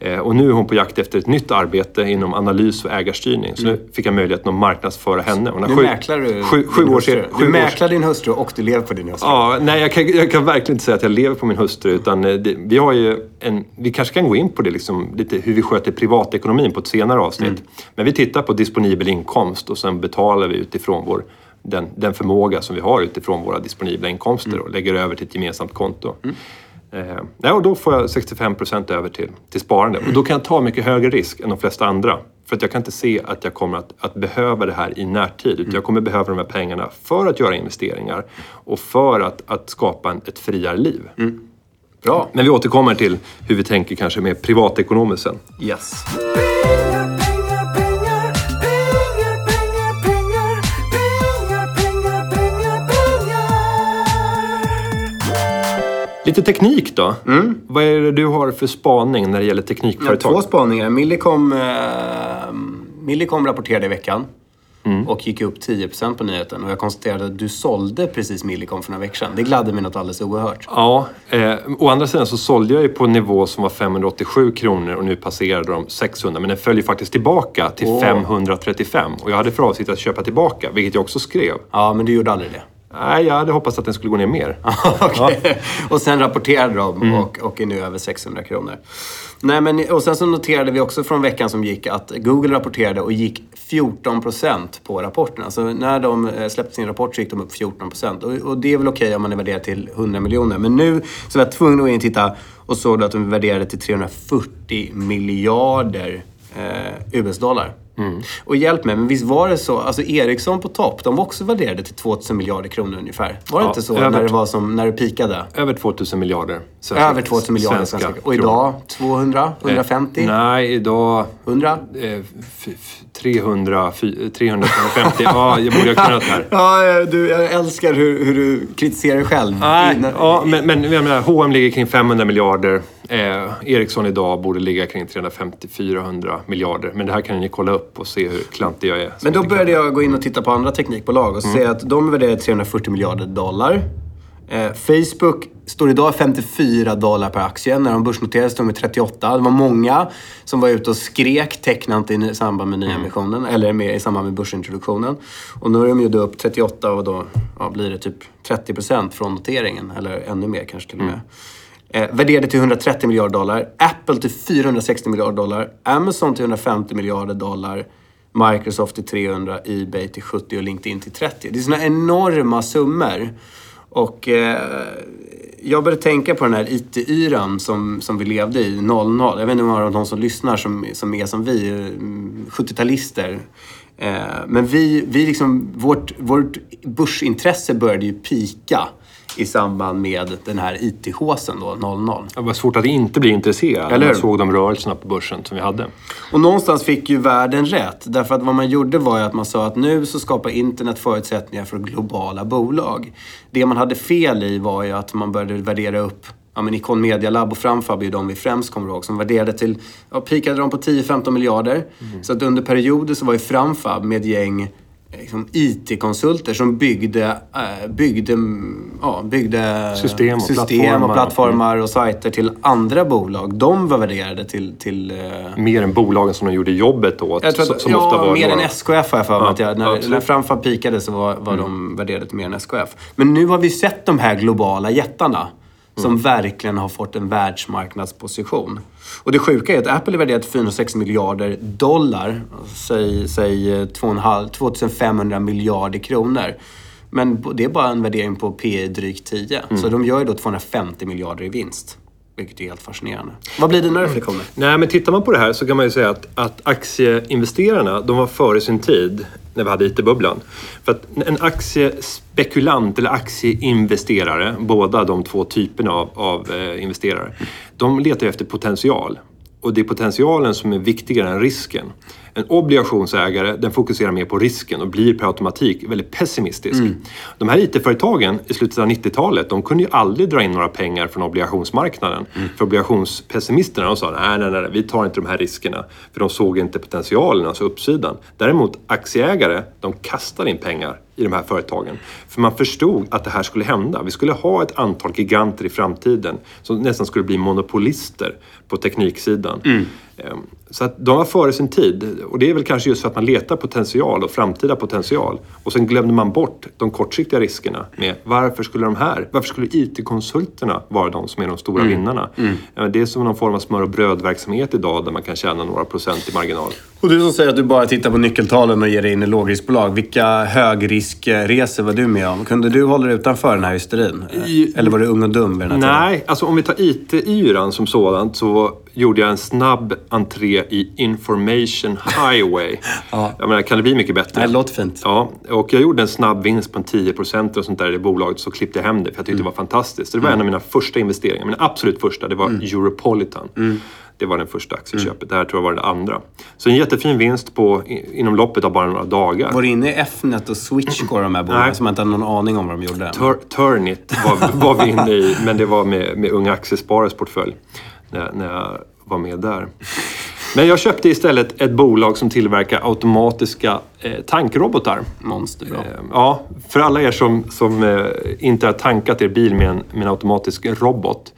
Eh, och nu är hon på jakt efter ett nytt arbete inom analys och ägarstyrning. Så nu fick jag möjligheten att marknadsföra henne. Hon har Nu sju, mäklar du sju, sju din år sedan. Du mäklar din hustru och du lever på din hustru. Ja, nej, jag kan, jag kan verkligen inte säga att jag lever på min hustru. Utan eh, det, vi, har ju en, vi kanske kan gå in på det, liksom, lite hur vi sköter privatekonomin på ett senare avsnitt. Mm. Men vi tittar på disponibel inkomst och sen betalar vi utifrån vår, den, den förmåga som vi har utifrån våra disponibla inkomster Mm. och lägger över till ett gemensamt konto. Eh, nej, och då får jag 65 procent över till, till sparande. Och då kan jag ta mycket högre risk än de flesta andra. För att jag kan inte se att jag kommer att, att behöva det här i närtid. Mm. Utan jag kommer behöva de här pengarna för att göra investeringar och för att, att skapa en, ett friare liv. Mm. Bra. Men vi återkommer till hur vi tänker kanske mer privatekonomiskt sen. Yes. Lite teknik då. Vad är det du har för spaning när det gäller Jag har teknikföretag? två spaningar. Millicom, eh, Millicom rapporterade i veckan och gick upp 10% på nyheten. Och jag konstaterade att du sålde precis Millicom för några veckor sedan. Det gladde mig något alldeles oerhört. Ja, eh, å andra sidan så sålde jag ju på en nivå som var 587 kronor och nu passerade de 600. Men den följer faktiskt tillbaka till Åh. 535. Och jag hade för avsikt att köpa tillbaka, vilket jag också skrev. Ja, men du gjorde aldrig det. Nej, jag hade hoppats att den skulle gå ner mer. Okej. Och sen rapporterade de och, och är nu över 600 kronor. Nej, men, och sen så noterade vi också från veckan som gick att Google rapporterade och gick 14% på rapporten. Alltså när de eh, släppte sin rapport så gick de upp 14%. Och, och det är väl okej om man är värderad till 100 miljoner. Men nu så var jag tvungen att gå in och titta och såg att de är värderade till 340 miljarder eh, US-dollar. Och hjälp mig, men visst var det så? Alltså Ericsson på topp, de var också värderade till 2000 miljarder kronor ungefär. Var det Ja, inte så över- när det var som, när det pikade? Över 2000 miljarder. svenska- Över 2000 miljarder svenska. Och kronor. idag 200? 150? Eh, nej, idag 100? eh, f- f- 300, fy- 300, 350. ja, jag borde ha kunnat här. Ja, eh, du, jag älskar hur, hur du kritiserar dig själv. Nej, ja, men, men jag menar, H&M ligger kring 500 miljarder. Eh, Ericsson idag borde ligga kring 350-400 miljarder. Men det här kan ni kolla upp och se hur klantig jag är. Men då började jag gå in och titta på andra teknikbolag och se att de till 340 miljarder dollar. Eh, Facebook står idag 54 dollar per aktie. När de börsnoterades stod de i 38. Det var många som var ute och skrek tecknat i samband med nyemissionen, eller med, i samband med börsintroduktionen. Och nu är de ju upp 38 och då ja, blir det typ 30 procent från noteringen, eller ännu mer kanske till och med. Eh, värderade till 130 miljarder dollar. Apple till 460 miljarder dollar. Amazon till 150 miljarder dollar. Microsoft till 300, Ebay till 70 och LinkedIn till 30. Det är såna enorma summor. Och eh, jag började tänka på den här IT-yran som, som vi levde i, 00. Jag vet inte om det av de som lyssnar som, som är som vi, mm, 70-talister. Eh, men vi, vi liksom, vårt, vårt börsintresse började ju pika i samband med den här IT-håsen då, 00. Det var svårt att inte bli intresserad Eller när hur? såg de rörelserna på börsen som vi hade. Och någonstans fick ju världen rätt. Därför att vad man gjorde var ju att man sa att nu så skapar internet förutsättningar för globala bolag. Det man hade fel i var ju att man började värdera upp Ja, men Icon Media Lab och Framfab är ju de vi främst kommer ihåg som värderade till, ja, pikade de på 10-15 miljarder. Så att under perioder så var ju Framfab med ett gäng liksom, IT-konsulter som byggde, eh, byggde, mm, ja, byggde System och system plattformar. och plattformar och sajter till andra bolag. De var värderade till, till eh, Mer än bolagen som de gjorde jobbet åt. jag tror att, som ja, ofta var mer några- än SKF har jag för mig. Ja, att jag, när, när Framfab pikade så var, var de värderade till mer än SKF. Men nu har vi sett de här globala jättarna som verkligen har fått en världsmarknadsposition. Och det sjuka är att Apple är värderat till 406 miljarder dollar. Säg, säg eh, 2,5 2500 miljarder kronor. Men det är bara en värdering på P drygt 10. Så de gör ju då 250 miljarder i vinst. Vilket är helt fascinerande. Vad blir dina reflektioner? Mm. Nej, men tittar man på det här så kan man ju säga att, att aktieinvesterarna, de var före sin tid när vi hade IT-bubblan. För att en aktiespekulant eller aktieinvesterare, båda de två typerna av, av eh, investerare, de letar ju efter potential. Och det är potentialen som är viktigare än risken. En obligationsägare den fokuserar mer på risken och blir per automatik väldigt pessimistisk. De här IT-företagen i slutet av 90-talet de kunde ju aldrig dra in några pengar från obligationsmarknaden. För obligationspessimisterna de sa nej, nej, nej, vi tar inte de här riskerna. För de såg inte potentialen, alltså uppsidan. Däremot aktieägare, de kastar in pengar i de här företagen. För man förstod att det här skulle hända. Vi skulle ha ett antal giganter i framtiden som nästan skulle bli monopolister på tekniksidan. Ehm, Så att de var före sin tid. Och det är väl kanske just för att man letar potential och framtida potential. Och sen glömde man bort de kortsiktiga riskerna med varför skulle de här, varför skulle IT-konsulterna vara de som är de stora vinnarna? Ja, Det är som någon form av smör och brödverksamhet idag där man kan tjäna några procent i marginal. Och du som säger att du bara tittar på nyckeltalen och ger dig in i lågriskbolag. Vilka högriskresor var du med om? Kunde du hålla dig utanför den här hysterin? I- Eller var du ung och dum vid den här tiden? Nej, alltså om vi tar IT-yran som sådant så gjorde jag en snabb entré i Information Highway. Jag menar, kan det bli mycket bättre? Det låter fint. Ja, och jag gjorde en snabb vinst på en 10% och sånt där i det bolaget så klippte jag hem det för jag tyckte det var fantastiskt. Så det var en av mina första investeringar. Min absolut första, det var Europolitan. Det var den första aktieköpet. Det här tror jag var det andra. Så en jättefin vinst på, inom loppet av bara några dagar. Var du inne i Fnet och Switchcore, de här bolagen, som man inte hade någon aning om vad de gjorde? Tur, Turnit var, var vi inne i, men det var med, med Unga Aktiesparares portfölj när, när jag var med där. Men jag köpte istället ett bolag som tillverkar automatiska eh, tankrobotar. Monster, bra. Eh, Ja, för alla er som, som eh, inte har tankat er bil med en, med en automatisk robot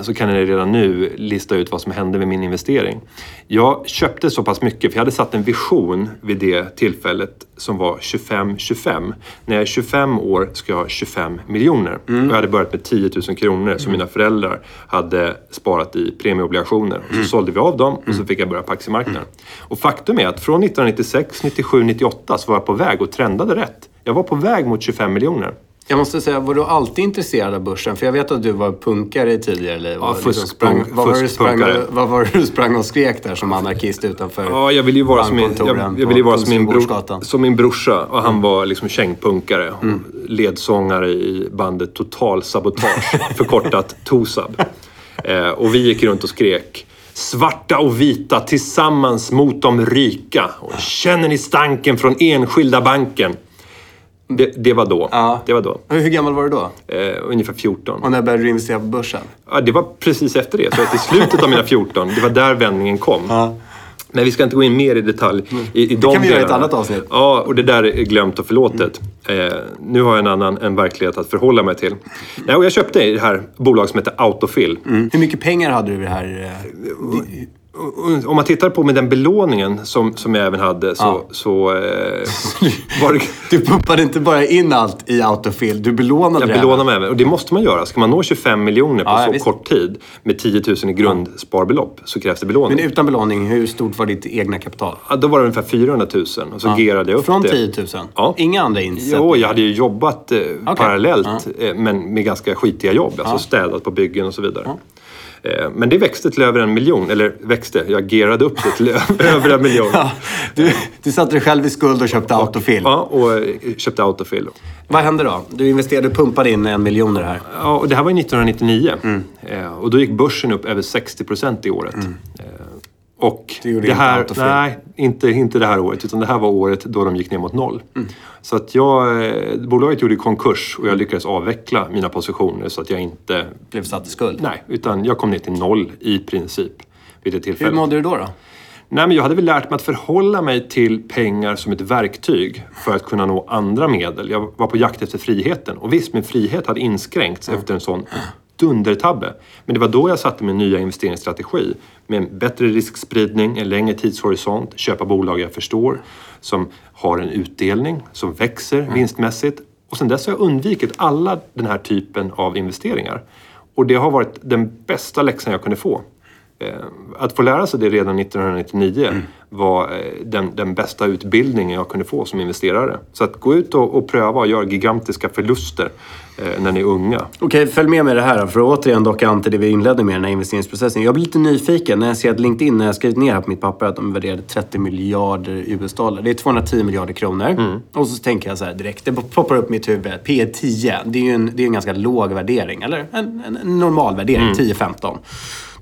så kan ni redan nu lista ut vad som hände med min investering. Jag köpte så pass mycket, för jag hade satt en vision vid det tillfället som var 25-25. När jag är 25 år ska jag ha 25 miljoner. Och jag hade börjat med 10 000 kronor som mina föräldrar hade sparat i premieobligationer. Och så sålde vi av dem och så fick jag börja på aktiemarknaden. Och faktum är att från 1996, 97, 98 så var jag på väg och trendade rätt. Jag var på väg mot 25 miljoner. Jag måste säga, var du alltid intresserad av börsen? För jag vet att du var punkare i tidigare liv. Ja, liksom fusk- sprang, vad, var det du sprang, fuskpunkare. vad var det du sprang och skrek där som anarkist utanför Ja, jag ville ju vara som min, jag, jag ville vara som min, bror, som min brorsa och han var liksom kängpunkare. och Ledsångare i bandet Total Sabotage, förkortat TOSAB. Eh, och vi gick runt och skrek Svarta och vita tillsammans mot de rika. Och känner ni stanken från enskilda banken? Det, det var då. Ja. Det var då. Hur gammal var du då? Eh, ungefär 14. Och när började du investera på börsen? Ja, det var precis efter det. Så att i slutet av mina 14, det var där vändningen kom. Men vi ska inte gå in mer i detalj i, i de kan vi göra i ett annat avsnitt. Ja, och det där är glömt och förlåtet. Eh, nu har jag en annan en verklighet att förhålla mig till. Nej, och jag köpte det här bolag som heter Autofill. Hur mycket pengar hade du i det här? Om man tittar på med den belåningen som, som jag även hade så, Ja. så eh, var det... Du pumpade inte bara in allt i autofill, du belånade Jag det. belånar mig även. Och det måste man göra. Ska man nå 25 miljoner på Ja, ja, så visst. kort tid med 10 000 i grundsparbelopp så krävs det belåning. Men utan belåning, hur stort var ditt egna kapital? Ja, då var det ungefär 400 000 och så gerade jag upp Från det. 10 000? Ja. Inga andra insättningar? Jo, jag hade ju jobbat eh, parallellt eh, men med ganska skitiga jobb. Alltså städat på byggen och så vidare. Eh, men det växte till över en miljon. Eller växte, jag gerade upp det till över en miljon. Ja, du, du satte dig själv i skuld och köpte autofill. Ja, och eh, köpte autofill. Vad hände då? Du investerade, pumpade in en miljon i det här. Ja, och det här var 1999. Mm. Eh, och då gick börsen upp över 60 procent i året. Eh, och Det gjorde det inte här, nej, inte, inte det här året. Utan det här var året då de gick ner mot noll. Mm. Så att jag, eh, bolaget gjorde konkurs och jag lyckades avveckla mina positioner så att jag inte... Blev satt i skuld. Nej, utan jag kom ner till noll i princip vid det Hur tillfället. mådde du då? då? Nej, men jag hade väl lärt mig att förhålla mig till pengar som ett verktyg för att kunna nå andra medel. Jag var på jakt efter friheten. Och visst, min frihet hade inskränkts efter en sån dundertabbe. Men det var då jag satte min nya investeringsstrategi. Med en bättre riskspridning, en längre tidshorisont, köpa bolag jag förstår, som har en utdelning, som växer vinstmässigt. Och sen dess har jag undvikit alla den här typen av investeringar. Och det har varit den bästa läxan jag kunde få. Eh, Att få lära sig det redan 1999 var eh, den, den bästa utbildningen jag kunde få som investerare. Så att gå ut och, och pröva och göra gigantiska förluster eh, när ni är unga. Okej, följ med mig i det här för att återigen docka an till det vi inledde med, den här investeringsprocessen. Jag blir lite nyfiken när jag ser att LinkedIn, när jag skrivit ner här på mitt papper, att de värderade 30 miljarder US-dollar. Det är 210 miljarder kronor. Och så tänker jag så här direkt, det poppar upp mitt huvud. P 10, det är ju en, det är en ganska låg värdering. Eller en, en, en normal värdering, 10-15.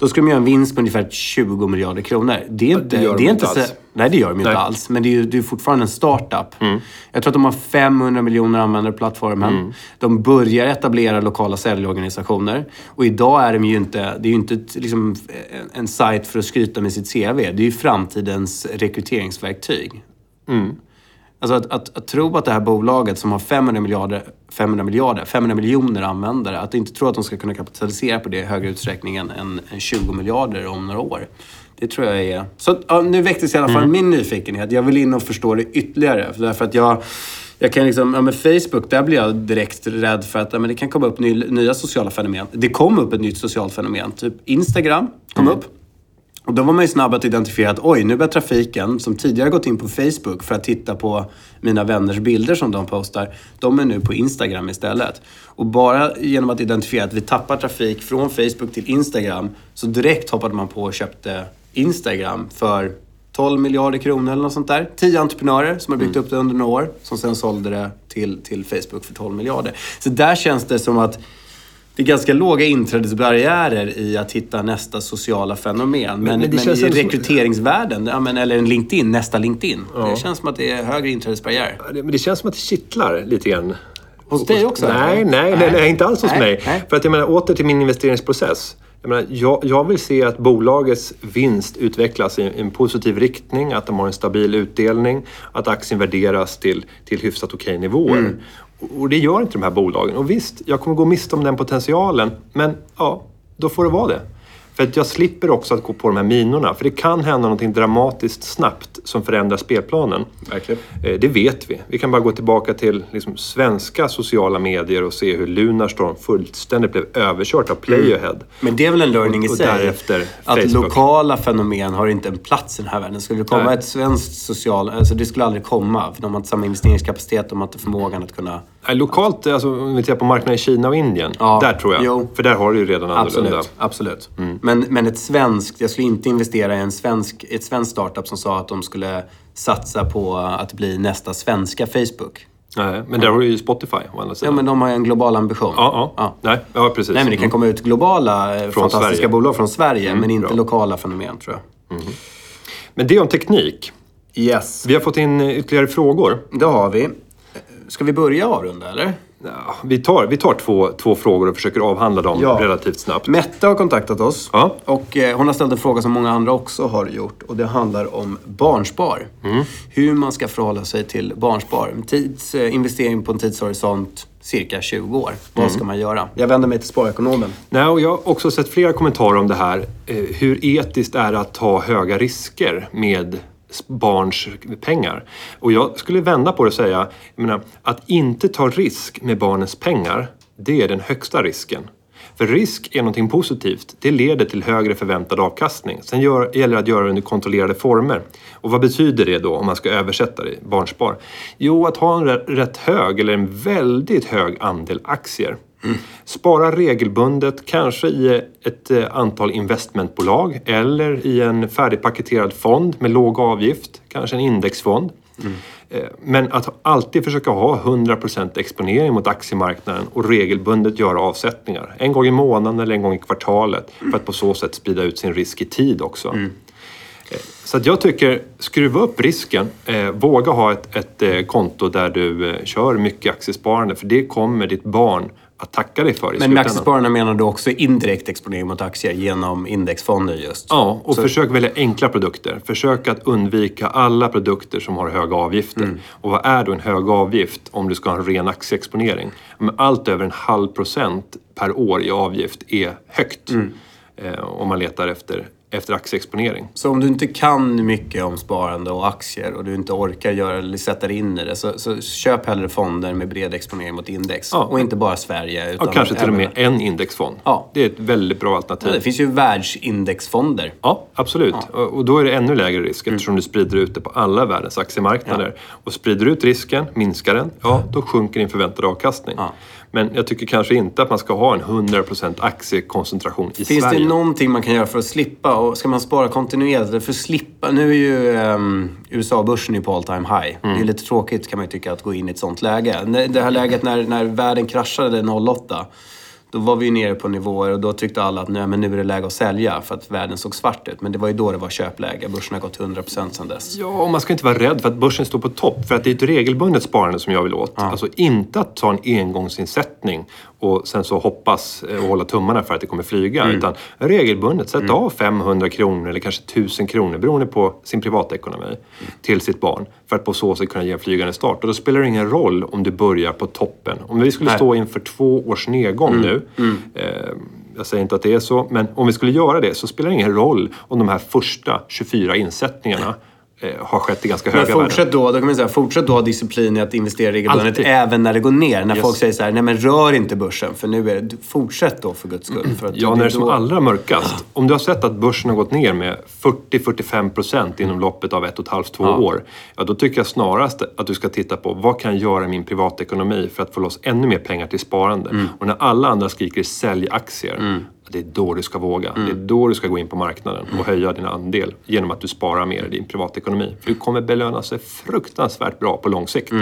Då skulle de göra en vinst på ungefär 20 miljarder kronor. Det är inte, det gör de det är inte inte alls. inte, nej, det gör de inte Nej. Mm. alls. Men det är ju det är fortfarande en startup. Jag tror att de har 500 miljoner användare på plattformen. Mm. De börjar etablera lokala säljorganisationer. Och idag är de ju inte, det är ju inte liksom, en, en sajt för att skryta med sitt CV. Det är ju framtidens rekryteringsverktyg. Alltså att, att, att tro att det här bolaget som har 500 miljarder, 500 miljarder, 500 miljoner användare, att inte tro att de ska kunna kapitalisera på det i högre utsträckning än, än, än 20 miljarder om några år. Det tror jag är... Så ja, nu väcktes i alla fall min nyfikenhet. Jag vill in och förstå det ytterligare. För därför att jag, jag kan liksom, ja, med Facebook, där blir jag direkt rädd för att ja, men det kan komma upp ny, nya sociala fenomen. Det kom upp ett nytt socialt fenomen. Typ Instagram kom upp. Och då var man ju snabb att identifiera att oj, nu börjar trafiken som tidigare gått in på Facebook för att titta på mina vänners bilder som de postar, de är nu på Instagram istället. Och bara genom att identifiera att vi tappar trafik från Facebook till Instagram så direkt hoppade man på och köpte Instagram för 12 miljarder kronor eller något sånt där. 10 entreprenörer som har byggt upp det under några år som sen sålde det till, till Facebook för 12 miljarder. Så där känns det som att det är ganska låga inträdesbarriärer i att hitta nästa sociala fenomen. Men, men det men, känns i rekryteringsvärlden, ja, men, eller en LinkedIn, nästa LinkedIn. Det känns som att det är högre inträdesbarriär. Ja, Men det känns som att det kittlar lite grann. Hos dig också? Nej, nej, nej, nej, inte alls hos Nej, mig. nej. För att jag menar, åter till min investeringsprocess. Jag, menar, jag, jag vill se att bolagets vinst utvecklas i en positiv riktning, att de har en stabil utdelning, att aktien värderas till, till hyfsat okej nivåer. Mm. Och, det gör inte de här bolagen. Och visst, jag kommer gå miste om den potentialen, men ja, då får det vara det. För att jag slipper också att gå på de här minorna. För det kan hända någonting dramatiskt snabbt som förändrar spelplanen. Verkligen. Eh, Det vet vi. Vi kan bara gå tillbaka till liksom svenska sociala medier och se hur Lunarstorm fullständigt blev överkört av Playahead. Men det är väl en learning i Och sig? därefter att Facebook. lokala fenomen har inte en plats i den här världen. Skulle det komma Nej. ett svenskt social... Alltså det skulle aldrig komma. För de har inte samma investeringskapacitet, de har inte förmågan att kunna... Lokalt, alltså, om vi tittar på marknaden i Kina och Indien. Ja, där tror jag. jo. För där har du ju redan annorlunda. Absolut. absolut. Mm. Men, men ett svenskt... Jag skulle inte investera i en svensk, ett svenskt startup som sa att de skulle satsa på att bli nästa svenska Facebook. Nej, men där har du ju Spotify å andra Ja, sidan. men de har ju en global ambition. ja, ja. Nej, ja, precis. Nej, men det kan komma ut globala eh, fantastiska Sverige. Mm, bolag från Sverige, men inte bra. lokala fenomen tror jag. Men det om teknik. Yes. Vi har fått in ytterligare frågor. Det har vi. Ska vi börja avrunda, eller? Ja, vi tar, vi tar två, två frågor och försöker avhandla dem Ja. relativt snabbt. Mette har kontaktat oss. Ja. Och eh, hon har ställt en fråga som många andra också har gjort. Och det handlar om barnspar. Hur man ska förhålla sig till barnspar. Tids, eh, investering på en tidshorisont cirka 20 år. Vad ska man göra? Jag vänder mig till sparekonomen. Nej, och jag har också sett flera kommentarer om det här. Eh, hur etiskt är det att ta höga risker med barns pengar? Och jag skulle vända på det och säga, jag menar, att inte ta risk med barnens pengar, det är den högsta risken. För risk är någonting positivt. Det leder till högre förväntad avkastning. Sen gör, gäller det att göra det under kontrollerade former. Och vad betyder det då om man ska översätta det i barnspar? Jo, att ha en rätt- rätt hög eller en väldigt hög andel aktier. Spara regelbundet, kanske i ett eh, antal investmentbolag eller i en färdigpaketerad fond med låg avgift, kanske en indexfond. Eh, Men att alltid försöka ha 100% exponering mot aktiemarknaden och regelbundet göra avsättningar. En gång i månaden eller en gång i kvartalet för att på så sätt sprida ut sin risk i tid också. Eh, Så att jag tycker, skruva upp risken. Våga ha ett, ett konto där du kör mycket aktiesparande för det kommer ditt barn att tacka dig för i Men med aktiespararna menar du också indirekt exponering mot aktier genom indexfonder just? Ja, och försök välja enkla produkter. Försök att undvika alla produkter som har höga avgifter. Mm. Och vad är då en hög avgift om du ska ha en ren aktieexponering? Men allt över en halv procent per år i avgift är högt. Mm. Eh, om man letar efter, efter aktieexponering. Så om du inte kan mycket om sparande och aktier och du inte orkar göra eller sätta dig in i det så, så köp hellre fonder med bred exponering mot index. Ja. Och inte bara Sverige. Utan Och kanske till och med en indexfond. Ja. Det är ett väldigt bra alternativ. Det finns ju världsindexfonder. Ja, absolut. Och då är det ännu lägre risk eftersom du sprider ut det på alla världens aktiemarknader. Och sprider du ut risken, minskar den, ja då sjunker din förväntade avkastning. Men jag tycker kanske inte att man ska ha en 100% aktiekoncentration i Finns Sverige. det någonting man kan göra för att slippa? Och ska man spara kontinuerligt för att slippa? Nu är ju ehm, USA-börsen på all time high. Det är lite tråkigt kan man ju tycka att gå in i ett sånt läge. Det här läget när, när världen kraschade 08. Då var vi ju nere på nivåer och då tyckte alla att nej, men nu är det läge att sälja för att världen såg svart ut. Men det var ju då det var köpläge. Börsen har gått 100% sedan dess. Ja, och man ska inte vara rädd för att börsen står på topp. För att det är ett regelbundet sparande som jag vill åt. Alltså inte att ta en engångsinsättning och sen så hoppas eh, och hålla tummarna för att det kommer flyga. Utan regelbundet sätta av 500 kronor eller kanske 1000 kronor beroende på sin privatekonomi till sitt barn. För att på så sätt kunna ge en flygande start. Och då spelar det ingen roll om du börjar på toppen. Om vi skulle Nej. stå inför två års nedgång nu. Eh, jag säger inte att det är så, men om vi skulle göra det så spelar det ingen roll om de här första 24 insättningarna har skett i ganska Men höga värden. fortsätt då, då kan man säga, fortsätt då ha disciplin i att investera regelbundet även när det går ner. När Yes. folk säger så här, nej men rör inte börsen för nu är det, fortsätt då för guds skull. För att Ja, när det är som då- allra mörkast. Om du har sett att börsen har gått ner med 40-45 procent inom loppet av ett och ett halvt, två år. Ja, då tycker jag snarast att du ska titta på vad kan jag göra i min privatekonomi för att få loss ännu mer pengar till sparande. Och när alla andra skriker sälj aktier, det är då du ska våga. Det är då du ska gå in på marknaden och höja din andel genom att du sparar mer i din privatekonomi. För du kommer belöna sig fruktansvärt bra på lång sikt.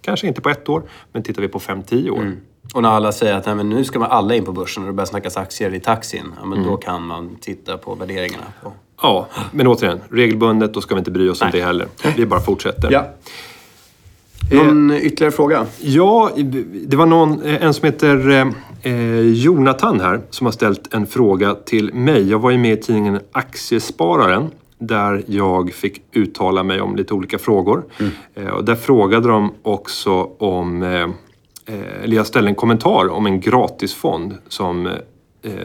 Kanske inte på ett år, men tittar vi på 5-10 år. Och när alla säger att nej, men nu ska man alla in på börsen och det börjar snackas aktier i taxin. Ja, men Mm. då kan man titta på värderingarna. På. Ja, men återigen, regelbundet, då ska vi inte bry oss om det heller. Vi bara fortsätter. Någon ytterligare fråga? Ja, det var någon, eh, en som heter eh, eh, Jonathan här som har ställt en fråga till mig. Jag var ju med i tidningen Aktiespararen där jag fick uttala mig om lite olika frågor. Eh, och där frågade de också om, eh, eh, eller jag ställde en kommentar om en gratisfond som eh,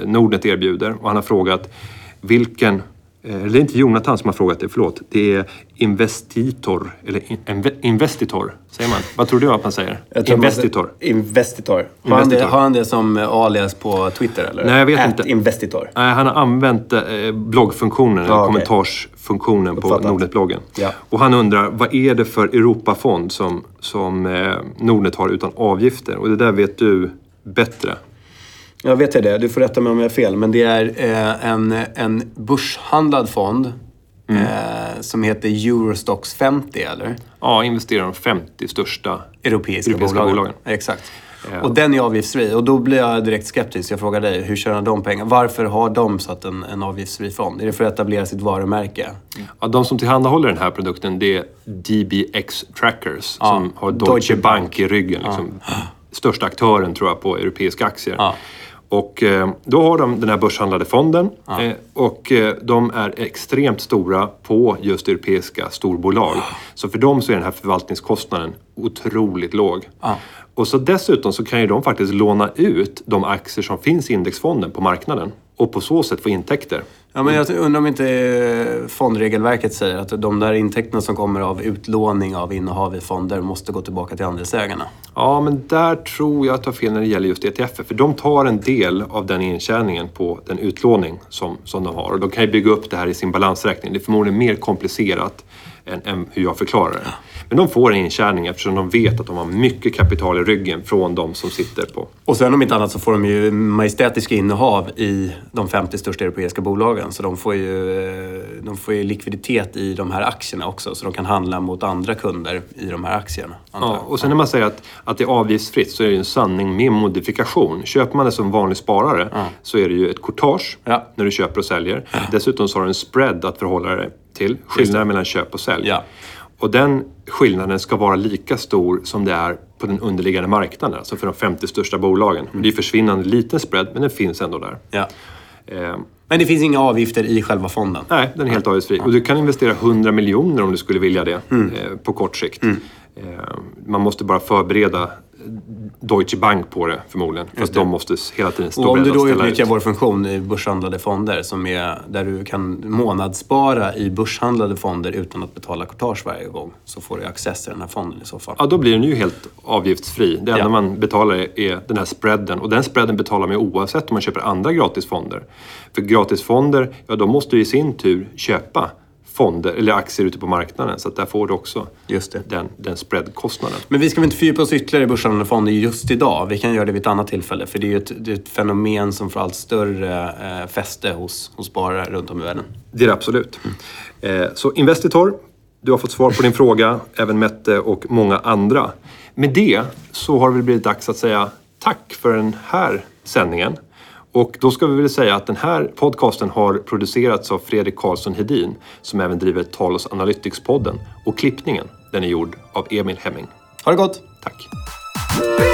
Nordnet erbjuder. Och han har frågat vilken eh, eller det är inte Jonathan som har frågat det, förlåt. Det är Investitor, eller in, inve- Investitor, säger man. Vad tror du att man säger? Tror man- Investitor. Investitor. Har han, det, Investitor. har han det som alias på Twitter eller? Nej, jag vet At inte. Investitor. Nej, han har använt eh, bloggfunktionen, eller Ja, okej. kommentarsfunktionen på. Nordnet-bloggen. Ja. Och han undrar, vad är det för Europafond som, som eh, Nordnet har utan avgifter? Och det där vet du bättre. Jag vet jag det, du får rätta mig om jag har fel. Men det är eh, en, en börshandlad fond Mm. eh, som heter Eurostox 50, eller? Ja, investerar de 50 största Europeiska, Europeiska bolagen. bolagen. Exakt. Ja. Och den är avgiftsfri. Och då blir jag direkt skeptisk. Jag frågar dig, hur tjänar de pengar? Varför har de satt en, en avgiftsfri fond? Är det för att etablera sitt varumärke? Ja, de som tillhandahåller den här produkten det är DBX Trackers Ja, som har Deutsche, Bank. Bank. i ryggen. Liksom, Största aktören tror jag på europeiska aktier. Och eh, då har de den här börshandlade fonden. Eh, och eh, de är extremt stora på just europeiska storbolag. Så för dem så är den här förvaltningskostnaden otroligt låg. Och så dessutom så kan ju de faktiskt låna ut de aktier som finns i indexfonden på marknaden och på så sätt få intäkter. Ja, men jag undrar om inte eh, fondregelverket säger att de där intäkterna som kommer av utlåning av innehav i fonder måste gå tillbaka till andelsägarna. Ja, men där tror jag att jag har fel när det gäller just ETF. För de tar en del av den intjäningen på den utlåning som, som de har. Och de kan ju bygga upp det här i sin balansräkning. Det är förmodligen mer komplicerat än, än hur jag förklarar det. Men de får en intjäning eftersom de vet att de har mycket kapital i ryggen från de som sitter på. Och sen om inte annat så får de ju majestätiska innehav i de 50 största europeiska bolagen. Så de får, ju, eh, de får ju likviditet i de här aktierna också. Så de kan handla mot andra kunder i de här aktierna. Ja, och sen när man säger att, att det är avgiftsfritt så är det ju en sanning med modifikation. Köper man det som vanlig sparare så är det ju ett courtage Ja. när du köper och säljer. Dessutom så har du en spread att förhålla dig till. Skillnaden mellan köp och sälj. Ja. Och den skillnaden ska vara lika stor som det är på den underliggande marknaden. Alltså för de 50 största bolagen. Det är försvinnande liten spread men den finns ändå där. Ja. Eh, Men det finns inga avgifter i själva fonden. Nej, den är helt avgiftsfri. Och du kan investera 100 miljoner om du skulle vilja det Mm. eh, på kort sikt. Eh, man måste bara förbereda Deutsche Bank på det förmodligen. Fast de måste hela tiden stå Och om du då utnyttjar ut. vår funktion i börshandlade fonder, som är där du kan månadsspara i börshandlade fonder utan att betala courtage varje gång, så får du access till den här fonden i så fall. Ja, då blir den ju helt avgiftsfri. Det enda Ja. man betalar är- den här spreaden. Och den spreaden betalar man oavsett om man köper andra gratisfonder. För gratisfonder, ja de måste ju i sin tur köpa fonder eller aktier ute på marknaden. Så att där får du också Just det. den, den spreadkostnaden. Men vi ska väl inte fördjupa oss ytterligare i börshandlade fonder just idag. Vi kan göra det vid ett annat tillfälle. För det är ju ett, det är ett fenomen som får allt större eh, fäste hos, hos sparare runt om i världen. Det är det absolut. Eh, Så Investitor, du har fått svar på din fråga, även Mette och många andra. Med det så har det väl blivit dags att säga tack för den här sändningen. Och då ska vi väl säga att den här podcasten har producerats av Fredrik Karlsson Hedin som även driver Talos Analytics-podden. Och klippningen, den är gjord av Emil Hemming. Ha det gott! Tack!